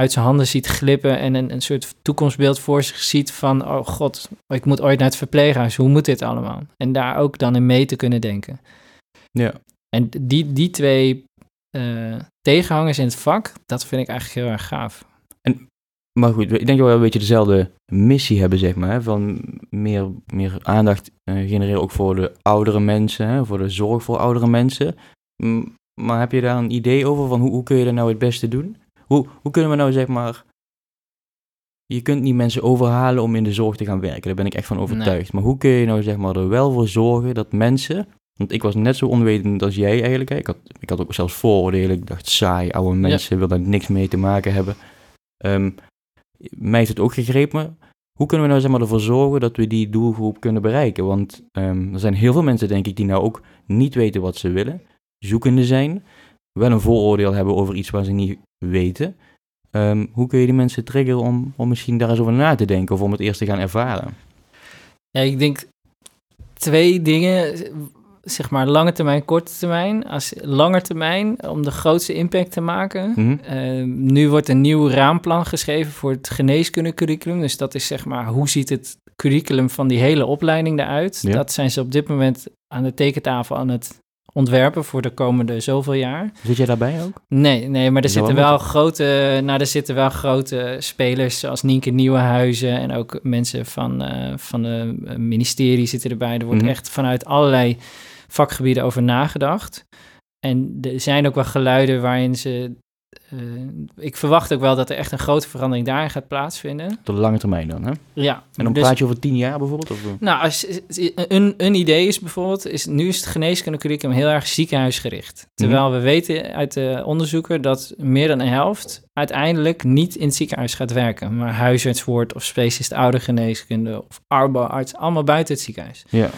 uit zijn handen ziet glippen en een, een soort toekomstbeeld voor zich ziet van, oh god, ik moet ooit naar het verpleeghuis, hoe moet dit allemaal? En daar ook dan in mee te kunnen denken. Ja. En die, die twee eh, tegenhangers in het vak, dat vind ik eigenlijk heel erg gaaf. Maar goed, ik denk dat we wel een beetje dezelfde missie hebben, zeg maar. Hè? Van meer, meer aandacht eh, genereren ook voor de oudere mensen, hè? voor de zorg voor oudere mensen. M- maar heb je daar een idee over van hoe, hoe kun je dat nou het beste doen? Hoe, hoe kunnen we nou, zeg maar... Je kunt niet mensen overhalen om in de zorg te gaan werken, daar ben ik echt van overtuigd. Maar hoe kun je nou, zeg maar, er wel voor zorgen dat mensen Want ik was net zo onwetend als jij eigenlijk. hè. Ik had, ik had ook zelfs vooroordelen. Ik dacht, saai, oude mensen, wil daar niks mee te maken hebben. Ehm, mij heeft het ook gegrepen. Hoe kunnen we nou zeg maar, ervoor zorgen dat we die doelgroep kunnen bereiken? Want ehm, er zijn heel veel mensen, denk ik, die nou ook niet weten wat ze willen. Zoekende zijn. Wel een vooroordeel hebben over iets waar ze niet weten. Ehm, hoe kun je die mensen triggeren om, om misschien daar eens over na te denken of om het eerst te gaan ervaren? Ja, ik denk twee dingen, zeg maar lange termijn, korte termijn. Als lange termijn, om de grootste impact te maken. Mhm. Eh, nu wordt een nieuw raamplan geschreven voor het geneeskundecurriculum. Dus dat is zeg maar, hoe ziet het curriculum van die hele opleiding eruit? Ja. Dat zijn ze op dit moment aan de tekentafel aan het ontwerpen voor de komende zoveel jaar. Zit jij daarbij ook? Nee, nee, maar er zitten wel wel grote, nou, er zitten wel grote spelers zoals Nienke Nieuwenhuizen en ook mensen van, eh, van de eh, ministerie zitten erbij. Er wordt Mhm. echt vanuit allerlei vakgebieden over nagedacht. En er zijn ook wel geluiden waarin ze. eh, ik verwacht ook wel dat er echt een grote verandering daarin gaat plaatsvinden. Op de lange termijn dan, hè? Ja, En dan dus- praat je over tien jaar bijvoorbeeld? Of, eh? nou, als, een, een idee is bijvoorbeeld, is, nu is het geneeskundecurriculum heel erg ziekenhuisgericht. Terwijl we weten uit de onderzoeken dat meer dan een helft uiteindelijk niet in het ziekenhuis gaat werken. Maar huisarts wordt of specialist oudergeneeskunde of arboarts, allemaal buiten het ziekenhuis. Ja.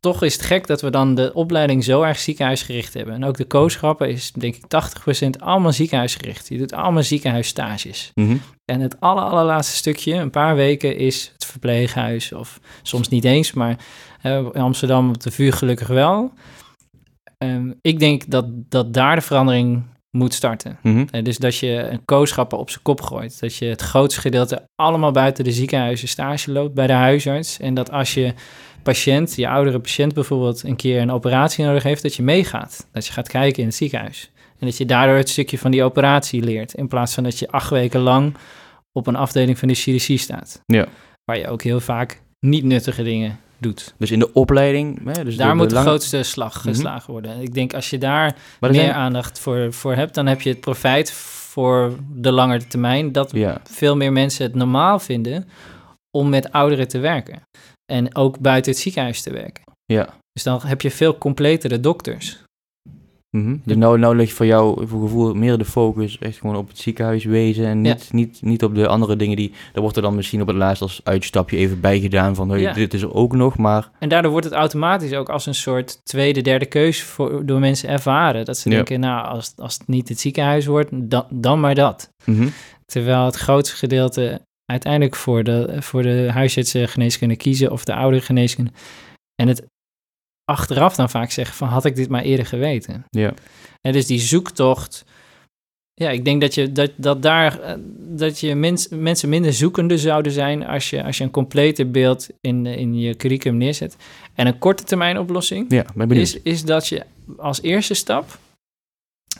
Toch is het gek dat we dan de opleiding zo erg ziekenhuisgericht hebben. En ook de kooschappen is denk ik 80% allemaal ziekenhuisgericht. Je doet allemaal ziekenhuisstages. Mhm. En het aller, allerlaatste stukje, een paar weken, is het verpleeghuis. Of soms niet eens, maar eh, in Amsterdam op de vuur gelukkig wel. Ehm, ik denk dat, dat daar de verandering moet starten. Mhm. Eh, dus dat je een kooschappen op zijn kop gooit. Dat je het grootste gedeelte allemaal buiten de ziekenhuizen stage loopt bij de huisarts. En dat als je patiënt, je oudere patiënt bijvoorbeeld, een keer een operatie nodig heeft, dat je meegaat. Dat je gaat kijken in het ziekenhuis. En dat je daardoor het stukje van die operatie leert. In plaats van dat je acht weken lang op een afdeling van de chirurgie staat. Ja. Waar je ook heel vaak niet nuttige dingen doet. Dus in de opleiding... Hè, dus daar de, moet de lange- grootste slag Mhm. geslagen worden. Ik denk als je daar er meer zijn- aandacht voor, voor hebt, dan heb je het profijt voor de langere termijn. Dat Ja, veel meer mensen het normaal vinden om met ouderen te werken. En ook buiten het ziekenhuis te werken. ja. Dus dan heb je veel completere dokters. Mhm. Dus nou, nou ligt voor jou, voor gevoel, meer de focus echt gewoon op het ziekenhuiswezen en Ja. niet, niet, niet op de andere dingen die... Daar wordt er dan misschien op het laatst als uitstapje even bij gedaan van, hey, Ja. dit is er ook nog, maar... En daardoor wordt het automatisch ook als een soort tweede, derde keus voor, door mensen ervaren. Dat ze Ja. denken, nou, als, als het niet het ziekenhuis wordt, dan, dan maar dat. Mhm. Terwijl het grootste gedeelte uiteindelijk voor de, voor de huisartsengeneeskunde kiezen of de oudere geneeskunde. En het achteraf dan vaak zeggen van, had ik dit maar eerder geweten. Ja. En dus die zoektocht. Ja, ik denk dat, je, dat, dat daar eh, dat je mens, mensen minder zoekende zouden zijn als je, als je een complete beeld in, in je curriculum neerzet. En een korte termijn oplossing Ja, ben is, is dat je als eerste stap,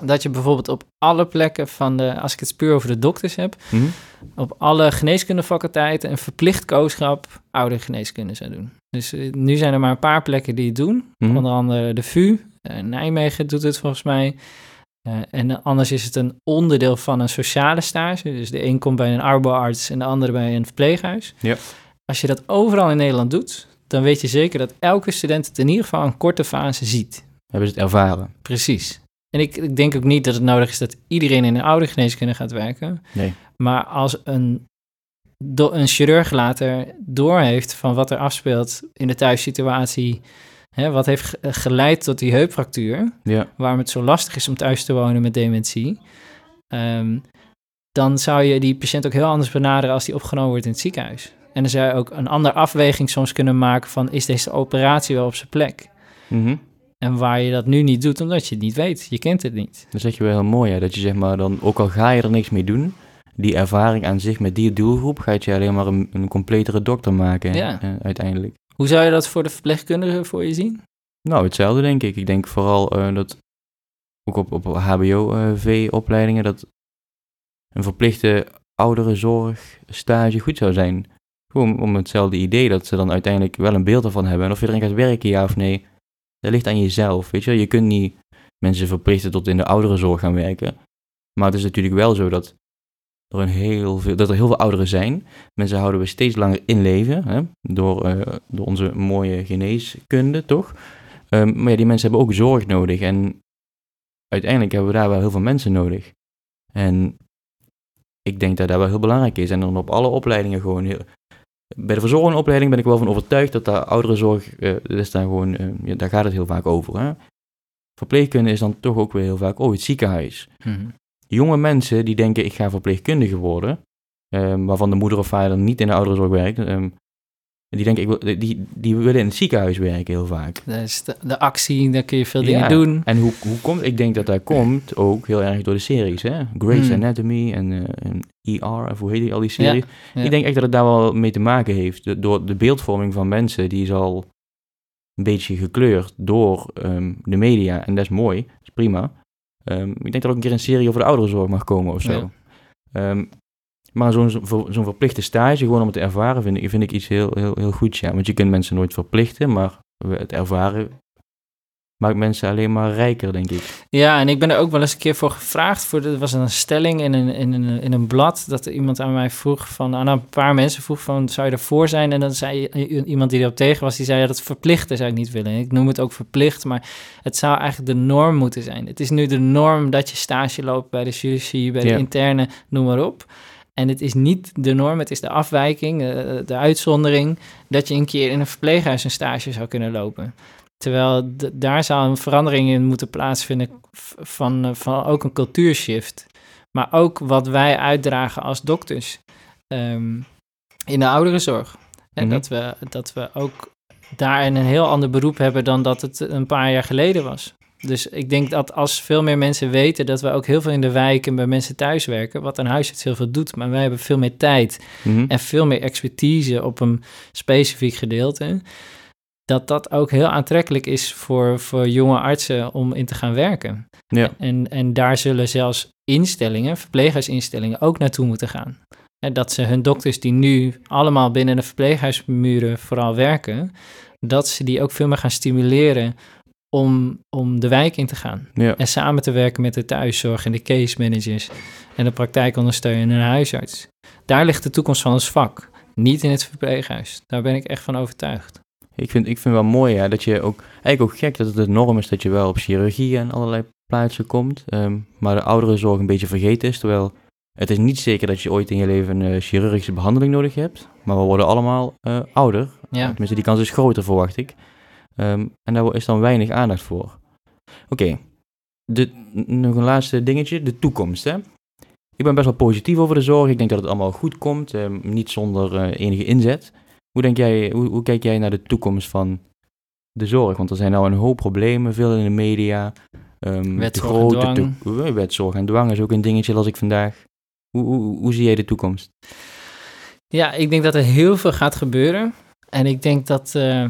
dat je bijvoorbeeld op alle plekken van de, als ik het puur over de dokters heb, Mhm. op alle geneeskundefaculteiten een verplicht kooschap oude geneeskunde zou doen. Dus eh, nu zijn er maar een paar plekken die het doen. Mhm. Onder andere de VU, eh, Nijmegen doet het volgens mij. Eh, en anders is het een onderdeel van een sociale stage. Dus de een komt bij een arbeidsarts en de andere bij een verpleeghuis. Ja. Als je dat overal in Nederland doet, dan weet je zeker dat elke student het in ieder geval een korte fase ziet. Hebben ze het ervaren? Precies. En ik, ik denk ook niet dat het nodig is dat iedereen in een oude geneeskunde gaat werken. Nee. Maar als een, do- een chirurg later doorheeft van wat er afspeelt in de thuissituatie, hè, wat heeft ge- geleid tot die heupfractuur, Ja. waarom het zo lastig is om thuis te wonen met dementie, ehm, dan zou je die patiënt ook heel anders benaderen als die opgenomen wordt in het ziekenhuis. En dan zou je ook een andere afweging soms kunnen maken van is deze operatie wel op zijn plek? Mhm. En waar je dat nu niet doet, omdat je het niet weet. Je kent het niet. Dat zeg je wel heel mooi, hè? dat je zeg maar dan, ook al ga je er niks mee doen, die ervaring aan zich met die doelgroep gaat je alleen maar een, een completere dokter maken Ja. eh, uiteindelijk. Hoe zou je dat voor de verpleegkundige voor je zien? Nou, hetzelfde denk ik. Ik denk vooral eh, dat ook op, op HBO-V-opleidingen dat een verplichte ouderenzorgstage goed zou zijn. Gewoon om hetzelfde idee dat ze dan uiteindelijk wel een beeld ervan hebben. En of je erin gaat werken, ja of nee, dat ligt aan jezelf. Weet je, je kunt niet mensen verplichten tot in de ouderenzorg gaan werken. Maar het is natuurlijk wel zo dat er, een heel veel, dat er heel veel ouderen zijn. Mensen houden we steeds langer in leven hè? Door, eh, door onze mooie geneeskunde, toch? Ehm, maar ja, die mensen hebben ook zorg nodig. En uiteindelijk hebben we daar wel heel veel mensen nodig. En ik denk dat dat wel heel belangrijk is. En dan op alle opleidingen gewoon heel... Bij de verzorgingopleiding ben ik wel van overtuigd dat daar ouderenzorg, uh, dat is daar gewoon, uh, ja, daar gaat het heel vaak over. Hè? Verpleegkunde is dan toch ook weer heel vaak, oh, het ziekenhuis. Mhm. Jonge mensen die denken, ik ga verpleegkundige worden, ehm, waarvan de moeder of vader niet in de ouderenzorg werkt, ehm, die denken, ik wil, die, die willen in het ziekenhuis werken heel vaak. Dat is de, de actie, daar kun je veel dingen Ja, doen. En hoe, hoe komt, ik denk dat dat komt ook heel erg door de series, hè? Grey's Hmm. Anatomy en, eh, en ER, of hoe heet die, al die series. ja. Ik denk echt dat het daar wel mee te maken heeft. De- door de beeldvorming van mensen, die is al een beetje gekleurd door ehm, de media. En dat is mooi, dat is prima. Ehm, ik denk dat er ook een keer een serie over de ouderenzorg mag komen of zo. Ja. Maar zo'n zo'n verplichte stage, gewoon om het te ervaren, vind ik, vind ik iets heel, heel, heel goeds. Ja. Want je kunt mensen nooit verplichten, maar het ervaren maakt mensen alleen maar rijker, denk ik. Ja, en ik ben er ook wel eens een keer voor gevraagd. Voor, er was een stelling in een, in, een, in een blad dat iemand aan mij vroeg van... aan een paar mensen vroeg van, zou je ervoor zijn? En dan zei iemand die erop tegen was, die zei... Ja, dat verplichten zou ik niet willen. Ik noem het ook verplicht, maar het zou eigenlijk de norm moeten zijn. Het is nu de norm dat je stage loopt bij de chirurgie, bij de Ja. interne, noem maar op. En het is niet de norm, het is de afwijking, eh, de uitzondering... dat je een keer in een verpleeghuis een stage zou kunnen lopen. Terwijl daar zou een verandering in moeten plaatsvinden van, eh, van ook een cultuurshift. Maar ook wat wij uitdragen als dokters ehm, in de ouderenzorg. En Mhm. dat, we, dat we ook daarin een heel ander beroep hebben dan dat het een paar jaar geleden was. Dus ik denk dat als veel meer mensen weten dat we ook heel veel in de wijk en bij mensen thuis werken, wat een huisarts heel veel doet, maar wij hebben veel meer tijd Mhm. en veel meer expertise op een specifiek gedeelte, dat dat ook heel aantrekkelijk is voor, voor jonge artsen om in te gaan werken. Ja. En, en daar zullen zelfs instellingen, verpleeghuisinstellingen, ook naartoe moeten gaan. En dat ze hun dokters die nu allemaal binnen de verpleeghuismuren vooral werken, dat ze die ook veel meer gaan stimuleren om, om de wijk in te gaan. Ja. En samen te werken met de thuiszorg en de case managers en de praktijkondersteuner en de huisarts. Daar ligt de toekomst van ons vak, niet in het verpleeghuis. Daar ben ik echt van overtuigd. Ik vind, ik vind wel mooi ja, dat je ook, eigenlijk ook gek dat het de norm is dat je wel op chirurgie en allerlei plaatsen komt, ehm, maar de ouderenzorg een beetje vergeten is, terwijl het is niet zeker dat je ooit in je leven een eh, chirurgische behandeling nodig hebt, maar we worden allemaal eh, ouder, Ja, tenminste die kans is groter verwacht ik, Ehm, en daar is dan weinig aandacht voor. Oké, de- n- nog een laatste dingetje, de toekomst hè. Ik ben best wel positief over de zorg, ik denk dat het allemaal goed komt, ehm, niet zonder eh, enige inzet. Hoe, denk jij, hoe, hoe kijk jij naar de toekomst van de zorg? Want er zijn nou een hoop problemen, veel in de media. ehm, Wetzorg de en grote dwang. wetzorg en dwang is ook een dingetje, las ik vandaag. Hoe, hoe, hoe zie jij de toekomst? ja ik denk dat er heel veel gaat gebeuren. En ik denk dat, eh,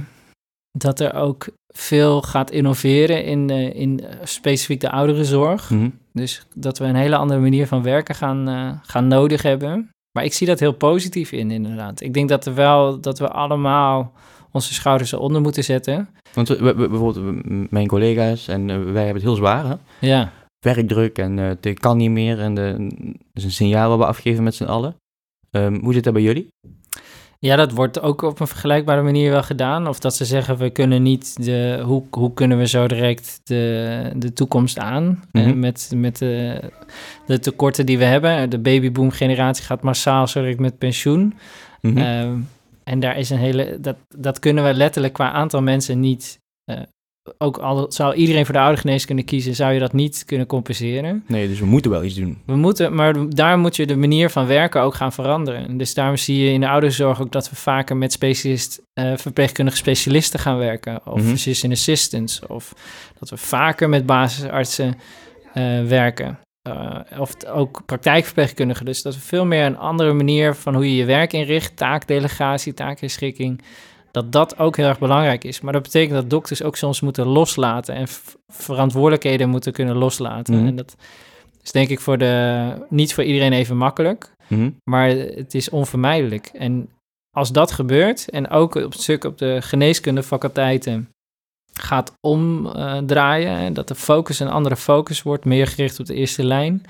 dat er ook veel gaat innoveren in, eh, in eh, specifiek de ouderenzorg. Mhm. Dus dat we een hele andere manier van werken gaan, eh, gaan nodig hebben. Maar ik zie dat heel positief in, inderdaad. Ik denk dat, er wel, dat we allemaal onze schouders eronder moeten zetten. Want we, we- bijvoorbeeld mijn collega's en wij hebben het heel zwaar. Hè? Ja, Werkdruk en eh, het kan niet meer. En de, dat is een signaal wat we afgeven met z'n allen. Ehm, hoe zit dat bij jullie? Ja dat wordt ook op een vergelijkbare manier wel gedaan. Of dat ze zeggen, we kunnen niet de... Hoe, hoe kunnen we zo direct de, de toekomst aan? eh, Mhm. met met de, de tekorten die we hebben. De babyboom generatie gaat massaal zo direct met pensioen. Mhm. Ehm, en daar is een hele. Dat, dat kunnen we letterlijk qua aantal mensen niet. eh, ook al zou iedereen voor de oudergeneeskunde kiezen, zou je dat niet kunnen compenseren. nee, dus we moeten wel iets doen. We moeten, maar daar moet je de manier van werken ook gaan veranderen. Dus daarom zie je in de ouderenzorg ook dat we vaker met specialist, eh, verpleegkundige specialisten gaan werken. Of Mhm. physician assistants. Of dat we vaker met basisartsen eh, werken. Eh, of ook praktijkverpleegkundigen. Dus dat we veel meer een andere manier van hoe je je werk inricht, taakdelegatie, taakherschikking, dat dat ook heel erg belangrijk is. Maar dat betekent dat dokters ook soms moeten loslaten en verantwoordelijkheden moeten kunnen loslaten. Mhm. En dat is denk ik voor de, niet voor iedereen even makkelijk, Mhm. maar het is onvermijdelijk. En als dat gebeurt, en ook op het stuk op de geneeskundefaculteiten gaat omdraaien, en dat de focus een andere focus wordt, meer gericht op de eerste lijn,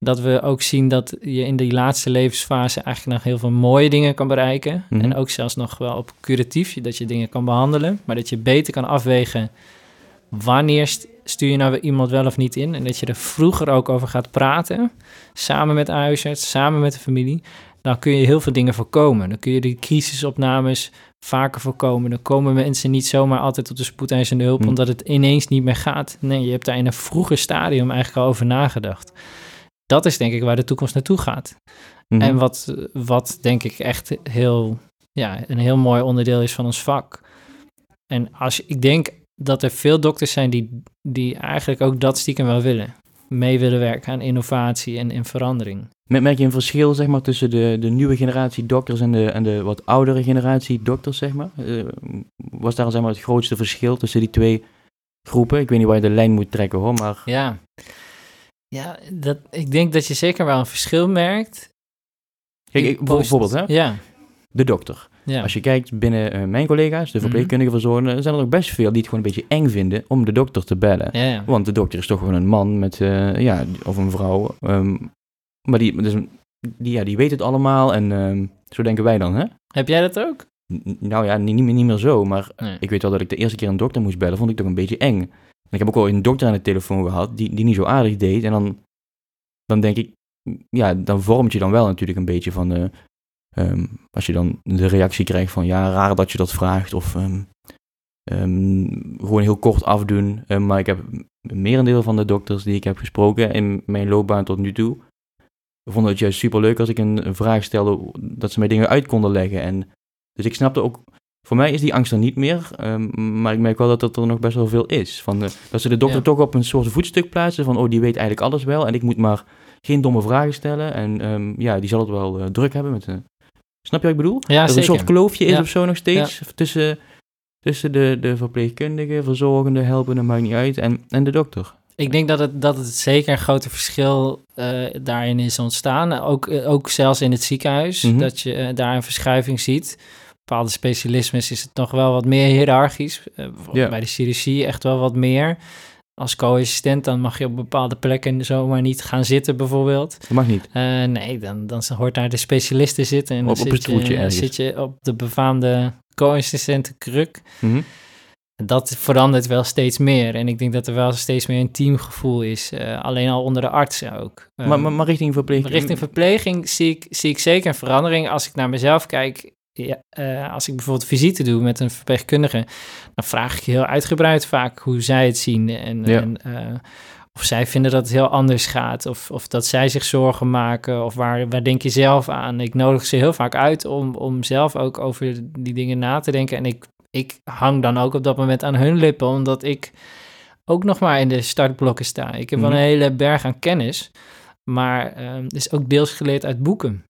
dat we ook zien dat je in die laatste levensfase eigenlijk nog heel veel mooie dingen kan bereiken. Mhm. En ook zelfs nog wel op curatief, dat je dingen kan behandelen, maar dat je beter kan afwegen wanneer st- stuur je nou iemand wel of niet in? En dat je er vroeger ook over gaat praten, samen met huisarts, samen met de familie. Dan kun je heel veel dingen voorkomen. Dan kun je die crisisopnames vaker voorkomen. Dan komen mensen niet zomaar altijd op de spoedeisende hulp Hm. omdat het ineens niet meer gaat. Nee, je hebt daar in een vroeger stadium eigenlijk al over nagedacht. Dat is denk ik waar de toekomst naartoe gaat. Mhm. En wat, wat denk ik echt heel, ja, een heel mooi onderdeel is van ons vak. En als ik denk dat er veel dokters zijn die, die eigenlijk ook dat stiekem wel willen. Mee willen werken aan innovatie en, en verandering. Mer- Merk je een verschil zeg maar, tussen de, de nieuwe generatie dokters en de, en de wat oudere generatie dokters? Zeg maar? Eh, was daar zeg maar, het grootste verschil tussen die twee groepen? Ik weet niet waar je de lijn moet trekken hoor, maar Ja, ja dat, ik denk dat je zeker wel een verschil merkt. Kijk, ik- bijvoorbeeld hè, Ja, de dokter. ja. Als je kijkt binnen eh, mijn collega's, de Mhm. verpleegkundige verzorgenden, zijn er ook best veel die het gewoon een beetje eng vinden om de dokter te bellen. ja, ja. Want de dokter is toch gewoon een man met, eh, ja, of een vrouw. ehm, maar die, dus, die, ja, die weet het allemaal en ehm, zo denken wij dan, hè? Heb jij dat ook? N- Nou ja, niet, niet, meer, niet meer zo, maar Nee. ik weet wel dat ik de eerste keer een dokter moest bellen, vond ik toch een beetje eng. Ik heb ook al een dokter aan de telefoon gehad die, die niet zo aardig deed. En dan, dan denk ik, ja, dan vormt je dan wel natuurlijk een beetje van, ehm, als je dan de reactie krijgt van, ja, raar dat je dat vraagt. Of ehm, ehm, gewoon heel kort afdoen. Maar ik heb merendeel van de dokters die ik heb gesproken in mijn loopbaan tot nu toe, vonden het juist superleuk als ik een, een vraag stelde, dat ze mij dingen uit konden leggen. En, dus ik snapte ook voor mij is die angst er niet meer, ehm, maar ik merk wel dat dat er nog best wel veel is. Van, dat ze de dokter Ja. toch op een soort voetstuk plaatsen van, oh, die weet eigenlijk alles wel en ik moet maar geen domme vragen stellen. En ehm, ja, die zal het wel eh, druk hebben met... eh, snap je wat ik bedoel? Ja, dat er een soort kloofje is Ja. of zo nog steeds tussen, tussen de, de verpleegkundige, verzorgende, helpende, maakt niet uit, en, en de dokter. Ik denk dat het, dat het zeker een groot verschil eh, daarin is ontstaan. Ook, ook zelfs in het ziekenhuis, Mhm. dat je daar een verschuiving ziet. Bepaalde specialismes is het nog wel wat meer hiërarchisch. Eh. Bij de chirurgie echt wel wat meer. Als co-assistent dan mag je op bepaalde plekken zomaar niet gaan zitten bijvoorbeeld. Dat mag niet. Eh, nee, dan, dan hoort daar de specialist te zitten. En dan Op- op zit, het stoeltje je, zit je op de befaamde co-assistentenkruk. Mhm. Dat verandert wel steeds meer. En ik denk dat er wel steeds meer een teamgevoel is. eh, alleen al onder de artsen ook. maar, Ehm, maar, maar richting verpleegkundige... richting verpleging zie ik, zie ik zeker een verandering. Als ik naar mezelf kijk, ja, eh, als ik bijvoorbeeld visite doe met een verpleegkundige, dan vraag ik heel uitgebreid vaak hoe zij het zien. En, Ja. en eh, of zij vinden dat het heel anders gaat. Of, of dat zij zich zorgen maken. Of waar, waar denk je zelf aan? Ik nodig ze heel vaak uit om, om zelf ook over die dingen na te denken. En ik, ik hang dan ook op dat moment aan hun lippen, omdat ik ook nog maar in de startblokken sta. Ik heb wel Mhm. een hele berg aan kennis, maar het is ook deels geleerd uit boeken.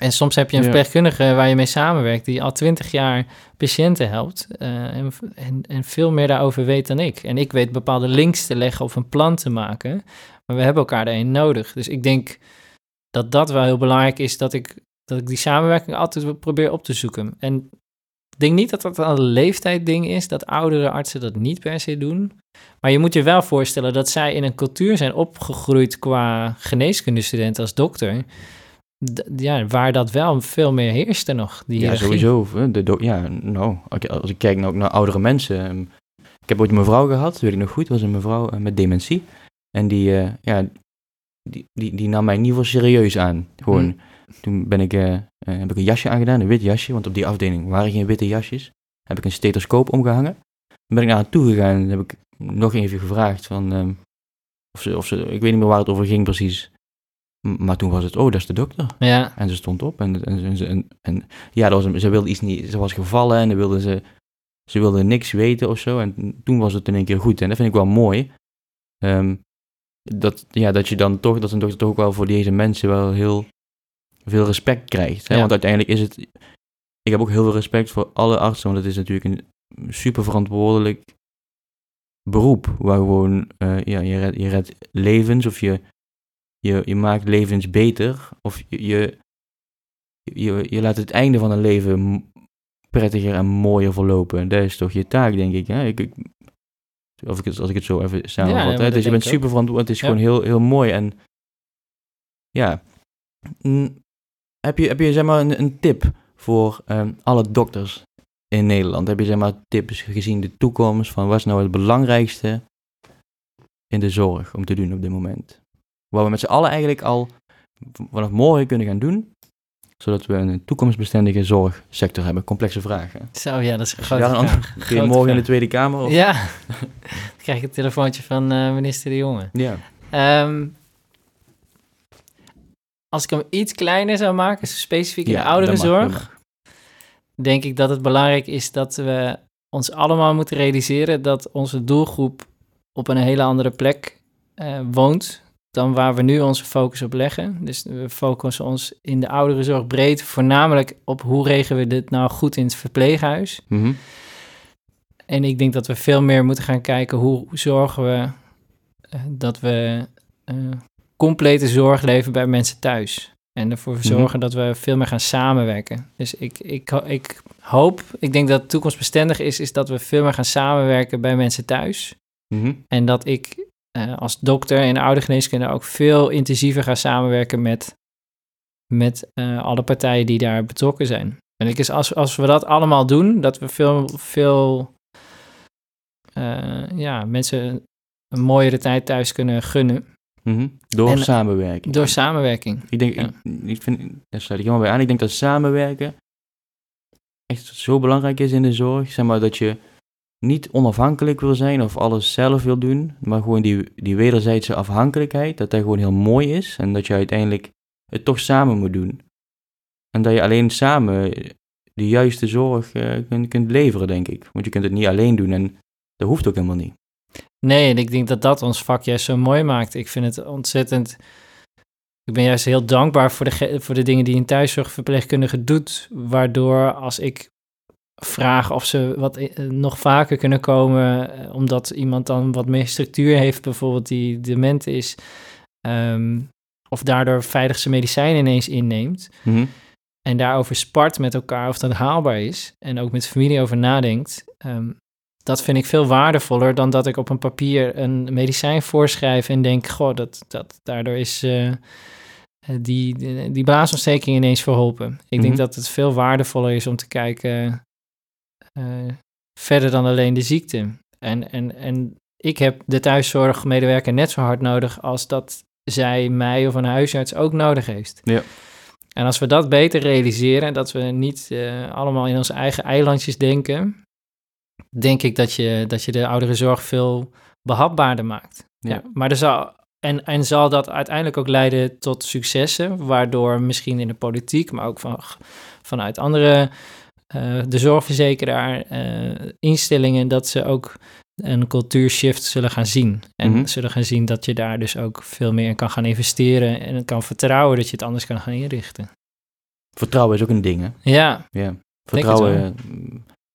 En soms heb je een verpleegkundige waar je mee samenwerkt, die al twintig jaar patiënten helpt eh, en, en, en veel meer daarover weet dan ik. En ik weet bepaalde links te leggen of een plan te maken, maar we hebben elkaar daarin nodig. Dus ik denk dat dat wel heel belangrijk is, dat ik, dat ik die samenwerking altijd probeer op te zoeken. En ik denk niet dat dat een leeftijdding is, dat oudere artsen dat niet per se doen. Maar je moet je wel voorstellen dat zij in een cultuur zijn opgegroeid qua geneeskundestudent als dokter. Ja, waar dat wel veel meer heerste nog. Die Ja, sowieso. De do- ja, nou, als ik- kijk naar, naar oudere mensen. ehm, Ik heb ooit een mevrouw gehad, weet ik nog goed, was een mevrouw eh, met dementie. En die, eh, ja, die, die, die nam mij in ieder geval serieus aan. Gewoon, Hmm. toen ben ik, eh, heb ik een jasje aangedaan, een wit jasje, want op die afdeling waren geen witte jasjes. Heb ik een stethoscoop omgehangen. Dan ben ik naar haar toe gegaan en heb ik nog even gevraagd van, ehm, of, ze, of ze, ik weet niet meer waar het over ging precies. Maar toen was het, oh, dat is de dokter. Ja, En ze stond op en, en, en, en, ja, dat was, ze wilde iets niet, ze was gevallen en dan wilde ze, ze wilde niks weten of zo. En toen was het in één keer goed. En dat vind ik wel mooi. Ehm, dat, ja, dat je dan toch, dat een dokter toch ook wel voor deze mensen wel heel veel respect krijgt. Hè? Ja. Want uiteindelijk is het, ik heb ook heel veel respect voor alle artsen, want het is natuurlijk een super verantwoordelijk beroep. Waar gewoon, eh, ja, je redt, je redt levens of je, je, je maakt levens beter. Of je, je, je, je laat het einde van een leven prettiger en mooier verlopen. Dat is toch je taak, denk ik. Hè? ik, ik of ik het, als ik het zo even samenvat. maar hè? Dus je bent super verantwoordelijk. Het is Ja. gewoon heel, heel mooi. En ja, heb je, heb je zeg maar een, een tip voor ehm, alle dokters in Nederland? Heb je zeg maar tips gezien de toekomst van wat is nou het belangrijkste in de zorg om te doen op dit moment? Waar we met z'n allen eigenlijk al vanaf morgen kunnen gaan doen, zodat we een toekomstbestendige zorgsector hebben. Complexe vragen. Zo, ja, dat is een grote vraag. Grote morgen in de. Tweede Kamer? Of? Ja, dan krijg ik een telefoontje van eh, minister De Jonge. ja. Ehm, als ik hem iets kleiner zou maken, specifiek in Ja, de ouderenzorg, mag. denk ik dat het belangrijk is dat we ons allemaal moeten realiseren dat onze doelgroep op een hele andere plek eh, woont dan waar we nu onze focus op leggen. Dus we focussen ons in de ouderenzorg breed voornamelijk op hoe regelen we dit nou goed in het verpleeghuis. Mhm. En ik denk dat we veel meer moeten gaan kijken hoe zorgen we eh, dat we eh, complete zorg leveren bij mensen thuis. En ervoor Mhm. zorgen dat we veel meer gaan samenwerken. Dus ik, ik, ik hoop, ik denk dat toekomstbestendig is, is dat we veel meer gaan samenwerken bij mensen thuis. Mhm. En dat ik eh, als dokter in de oudergeneeskunde ook veel intensiever ga samenwerken met, met eh, alle partijen die daar betrokken zijn. En ik is als, als we dat allemaal doen, dat we veel, veel eh, ja, mensen een mooiere tijd thuis kunnen gunnen Mhm. Door En- samenwerking. door samenwerking. Ik denk, Ja. ik, ik vind, daar sluit ik helemaal bij aan. Ik denk dat samenwerken echt zo belangrijk is in de zorg. Zeg maar dat je niet onafhankelijk wil zijn of alles zelf wil doen, maar gewoon die, die wederzijdse afhankelijkheid, dat dat gewoon heel mooi is en dat je uiteindelijk het toch samen moet doen. En dat je alleen samen de juiste zorg eh, kunt, kunt leveren, denk ik. Want je kunt het niet alleen doen en dat hoeft ook helemaal niet. Nee, en ik denk dat dat ons vak juist zo mooi maakt. Ik vind het ontzettend. Ik ben juist heel dankbaar voor de, voor de dingen die een thuiszorgverpleegkundige doet. Waardoor als ik vraag of ze wat eh, nog vaker kunnen komen, eh, omdat iemand dan wat meer structuur heeft, bijvoorbeeld die dement is, ehm, of daardoor veilig zijn medicijnen ineens inneemt. Mhm. En daarover spart met elkaar of dat haalbaar is. En ook met familie over nadenkt. ehm, dat vind ik veel waardevoller dan dat ik op een papier een medicijn voorschrijf en denk, goh, dat, dat, daardoor is eh, die, die, blaasontsteking ineens verholpen. Ik Mhm. denk dat het veel waardevoller is om te kijken eh, verder dan alleen de ziekte. En, en, en ik heb de thuiszorgmedewerker net zo hard nodig als dat zij mij of een huisarts ook nodig heeft. Ja. En als we dat beter realiseren, dat we niet eh, allemaal in onze eigen eilandjes denken, denk ik dat je, dat je de ouderenzorg veel behapbaarder maakt. Ja. Ja. maar er zal, en, en zal dat uiteindelijk ook leiden tot successen, waardoor misschien in de politiek, maar ook van, vanuit andere, eh, de zorgverzekeraar, eh, instellingen, dat ze ook een cultuurshift zullen gaan zien. En Mhm. zullen gaan zien dat je daar dus ook veel meer in kan gaan investeren en kan vertrouwen dat je het anders kan gaan inrichten. Vertrouwen is ook een ding, hè? Ja, Ja, vertrouwen. eh,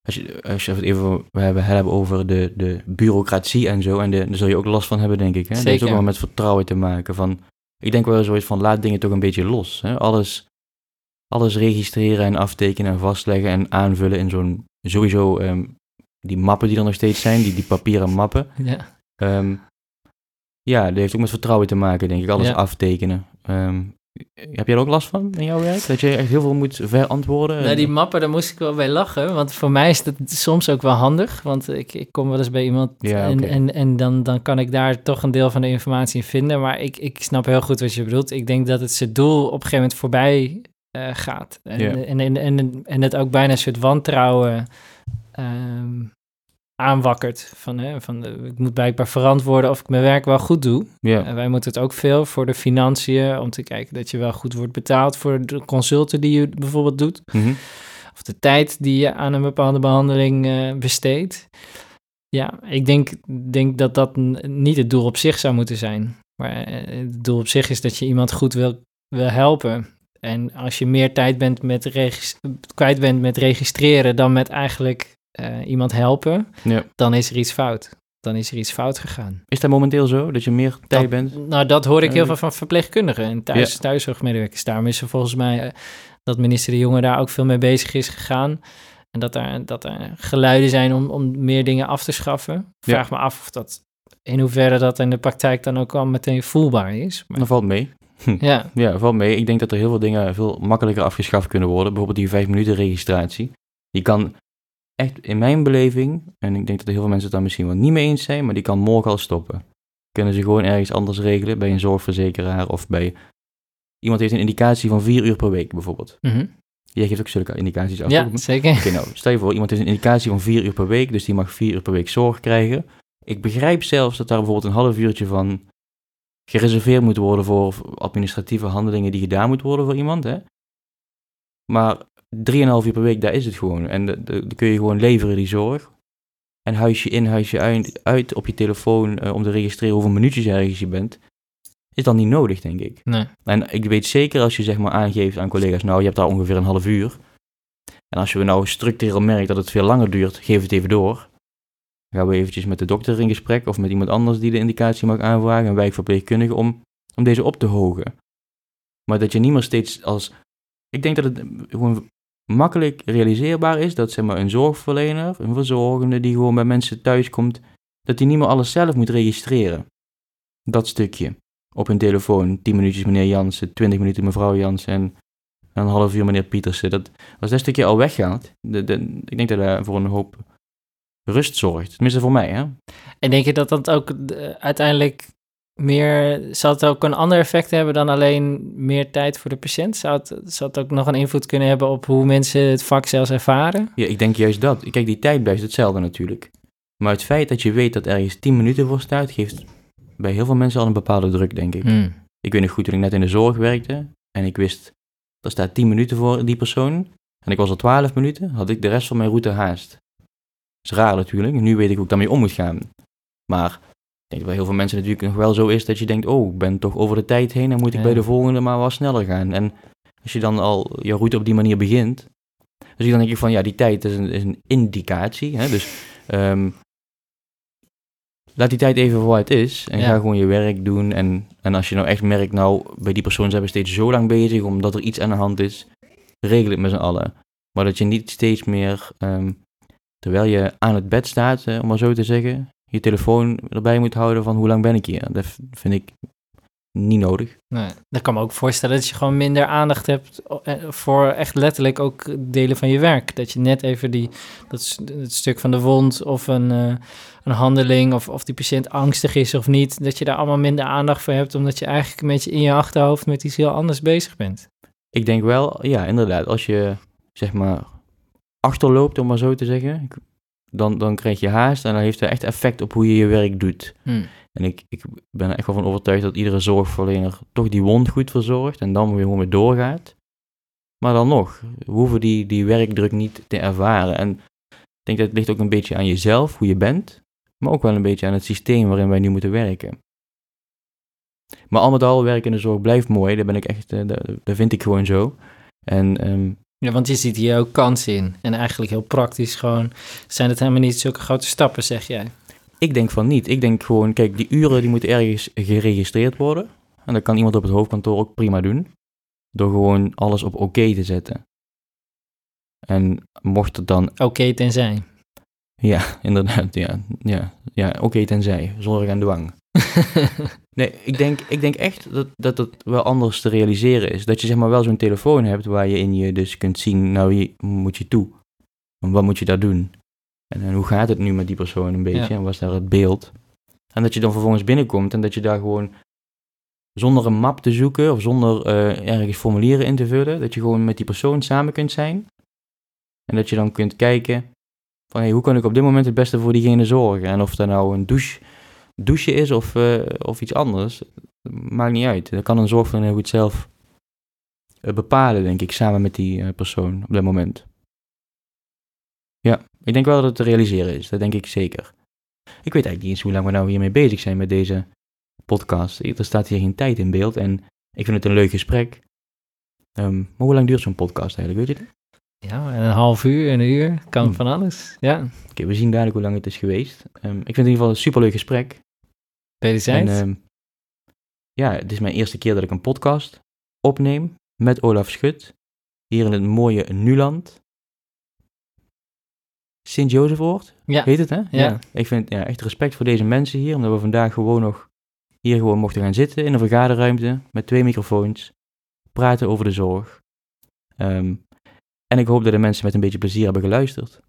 Als je, als je het even we hebben, hebben over de, de bureaucratie en zo, en de, daar zul je ook last van hebben, denk ik. Hè? Dat heeft ook wel met vertrouwen te maken. Van, ik denk wel zoiets van, laat dingen toch een beetje los. Hè? Alles, alles registreren en aftekenen en vastleggen en aanvullen in zo'n, sowieso, ehm, die mappen die er nog steeds zijn, die, die papieren mappen. ja. Ehm, ja, dat heeft ook met vertrouwen te maken, denk ik. Alles Ja. aftekenen. Ehm, heb jij er ook last van in jouw werk? Dat je echt heel veel moet verantwoorden? Nou, die mappen, daar moest ik wel bij lachen. Want voor mij is dat soms ook wel handig. Want ik, ik kom wel eens bij iemand Ja, en, en, en dan, dan kan ik daar toch een deel van de informatie in vinden. Maar ik, ik snap heel goed wat je bedoelt. Ik denk dat het zijn doel op een gegeven moment voorbij eh, gaat. En, Ja. en, en, en, en het ook bijna een soort wantrouwen ehm, aanwakkert. Van, hè, van eh, ik moet blijkbaar verantwoorden of ik mijn werk wel goed doe. En wij moeten het ook veel voor de financiën, om te kijken dat je wel goed wordt betaald voor de consulten die je bijvoorbeeld doet. mhm. Of de tijd die je aan een bepaalde behandeling eh, besteedt. Ja, ik denk, denk dat dat niet het doel op zich zou moeten zijn. Maar het doel op zich is dat je iemand goed wil, wil helpen. En als je meer tijd bent met kwijt bent met registreren dan met eigenlijk eh, iemand helpen, ja. dan is er iets fout. Dan is er iets fout gegaan. Is dat momenteel zo, dat je meer tijd Dat- bent? Nou, dat hoor ik heel veel van verpleegkundigen en thuis, Ja. thuiszorgmedewerkers. Daarom is er volgens mij eh, dat minister De Jonge daar ook veel mee bezig is gegaan. En dat er, dat er geluiden zijn om, om meer dingen af te schaffen. Vraag me af of dat in hoeverre dat in de praktijk dan ook al meteen voelbaar is. Maar, Dat valt mee. Ja, Ja, dat valt mee. Ik denk dat er heel veel dingen veel makkelijker afgeschaft kunnen worden. Bijvoorbeeld die vijf minuten registratie. Je kan echt in mijn beleving, en ik denk dat er heel veel mensen het daar misschien wel niet mee eens zijn, maar die kan morgen al stoppen. Kunnen ze gewoon ergens anders regelen, bij een zorgverzekeraar of bij... Iemand heeft een indicatie van vier uur per week bijvoorbeeld. Mhm. Jij geeft ook zulke indicaties af. Ja, zeker. Oké, nou, stel je voor, iemand heeft een indicatie van vier uur per week, dus die mag vier uur per week zorg krijgen. Ik begrijp zelfs dat daar bijvoorbeeld een half uurtje van gereserveerd moet worden voor administratieve handelingen die gedaan moeten worden voor iemand. Hè? Maar drieënhalf uur per week, daar is het gewoon. En dan kun je gewoon leveren, die zorg. En huisje in, huisje uit, uit op je telefoon eh, om te registreren hoeveel minuutjes ergens je bent, is dan niet nodig, denk ik. Nee. En ik weet zeker als je zeg maar aangeeft aan collega's, nou je hebt daar ongeveer een half uur. En als je nou structureel merkt dat het veel langer duurt, geef het even door. Gaan we eventjes met de dokter in gesprek of met iemand anders die de indicatie mag aanvragen, een wijkverpleegkundige, om, om deze op te hogen. Maar dat je niet meer steeds als... Ik denk dat het gewoon makkelijk realiseerbaar is dat zeg maar, een zorgverlener, een verzorgende die gewoon bij mensen thuis komt, dat die niet meer alles zelf moet registreren. Dat stukje op hun telefoon. 10 minuutjes meneer Jansen, 20 minuten mevrouw Jansen en een half uur meneer Pietersen. Dat, als dat stukje al weggaat, de, de, ik denk dat dat voor een hoop rust zorgt. Tenminste voor mij, hè. En denk je dat dat ook eh, uiteindelijk meer... Zal het ook een ander effect hebben dan alleen meer tijd voor de patiënt? Zou het, zou het ook nog een invloed kunnen hebben op hoe mensen het vak zelfs ervaren? Ja, ik denk juist dat. Kijk, die tijd blijft hetzelfde natuurlijk. Maar het feit dat je weet dat ergens 10 minuten voor staat, geeft bij heel veel mensen al een bepaalde druk, denk ik. Hmm. Ik weet nog goed toen ik net in de zorg werkte en ik wist, er staat 10 minuten voor die persoon. En ik was al 12 minuten, had ik de rest van mijn route haast. Is raar natuurlijk, nu weet ik hoe ik daarmee om moet gaan. Maar ik denk dat bij heel veel mensen natuurlijk nog wel zo is dat je denkt, oh, ik ben toch over de tijd heen en moet ik Ja. bij de volgende maar wat sneller gaan. En als je dan al je route op die manier begint, dus dan denk ik van, ja, die tijd is een, is een indicatie. Hè? Dus ehm, laat die tijd even voor wat het is en Ja. ga gewoon je werk doen. En, en als je nou echt merkt, nou, bij die persoon zijn we steeds zo lang bezig omdat er iets aan de hand is, regel het met z'n allen. Maar dat je niet steeds meer, ehm, terwijl je aan het bed staat, eh, om maar zo te zeggen, je telefoon erbij moet houden van hoe lang ben ik hier. Dat vind ik niet nodig. Nee. Dan kan me ook voorstellen dat je gewoon minder aandacht hebt eh, voor echt letterlijk ook delen van je werk. Dat je net even die, dat het stuk van de wond of een, eh, een handeling of, of die patiënt angstig is of niet, dat je daar allemaal minder aandacht voor hebt, omdat je eigenlijk een beetje in je achterhoofd met iets heel anders bezig bent. Ik denk wel, ja, inderdaad, als je zeg maar achterloopt, om maar zo te zeggen, dan, dan krijg je haast en dan heeft dat echt effect op hoe je je werk doet. En ik, ik ben er echt wel van overtuigd dat iedere zorgverlener toch die wond goed verzorgt en dan weer gewoon weer doorgaat. Maar dan nog, we hoeven die, die werkdruk niet te ervaren. En ik denk dat het ligt ook een beetje aan jezelf, hoe je bent, maar ook wel een beetje aan het systeem waarin wij nu moeten werken. Maar al met al, werk in de zorg blijft mooi, daar ben ik echt, eh, dat, dat vind ik gewoon zo. En ehm, Ja, want je ziet hier ook kansen in. En eigenlijk heel praktisch gewoon, zijn het helemaal niet zulke grote stappen, zeg jij. Ik denk van niet. Ik denk gewoon, kijk, die uren die moeten ergens geregistreerd worden. En dat kan iemand op het hoofdkantoor ook prima doen. Door gewoon alles op oké te zetten. En mocht het dan, Oké, tenzij. ja, inderdaad, ja, ja, ja oké tenzij, zorg en dwang. Nee, ik denk, ik denk echt dat, dat het wel anders te realiseren is. Dat je zeg maar wel zo'n telefoon hebt waar je in je dus kunt zien, nou hier moet je toe. En wat moet je daar doen? En, en hoe gaat het nu met die persoon een beetje? Ja. En wat is daar het beeld? En dat je dan vervolgens binnenkomt en dat je daar gewoon zonder een map te zoeken of zonder eh, ergens formulieren in te vullen, dat je gewoon met die persoon samen kunt zijn. En dat je dan kunt kijken van hey, hoe kan ik op dit moment het beste voor diegene zorgen? En of dat nou een douche, douche is of, eh, of iets anders, maakt niet uit. Dat kan een zorgverlener goed zelf eh, bepalen, denk ik, samen met die eh, persoon op dat moment. Ja, ik denk wel dat het te realiseren is. Dat denk ik zeker. Ik weet eigenlijk niet eens hoe lang we nou hiermee bezig zijn met deze podcast. Er staat hier geen tijd in beeld en ik vind het een leuk gesprek. Ehm, maar hoe lang duurt zo'n podcast eigenlijk, weet je het? Ja, een half uur, een uur, kan Hmm. van alles. Ja, Oké, we zien dadelijk hoe lang het is geweest. Ehm, ik vind het in ieder geval een superleuk gesprek. En, ehm, ja, het is mijn eerste keer dat ik een podcast opneem met Olaf Schut. Hier in het mooie Nuland. Sint-Jozefoord, ja, heet het hè? Ja. Ik vind ja, echt respect voor deze mensen hier, omdat we vandaag gewoon nog hier gewoon mochten gaan zitten in een vergaderruimte met twee microfoons. Praten over de zorg. Ehm, en ik hoop dat de mensen met een beetje plezier hebben geluisterd.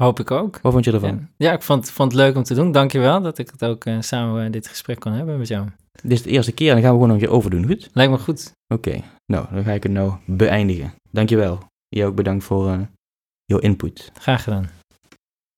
Hoop ik ook. Wat vond je ervan? Ja, ja ik vond, vond het leuk om te doen. Dankjewel dat ik het ook eh, samen eh, dit gesprek kon hebben met jou. Dit is de eerste keer en dan gaan we gewoon nog een keer overdoen, goed? Lijkt me goed. Oké, nou, dan ga ik het nou beëindigen. Dankjewel. Jij ook bedankt voor eh, jouw input. Graag gedaan.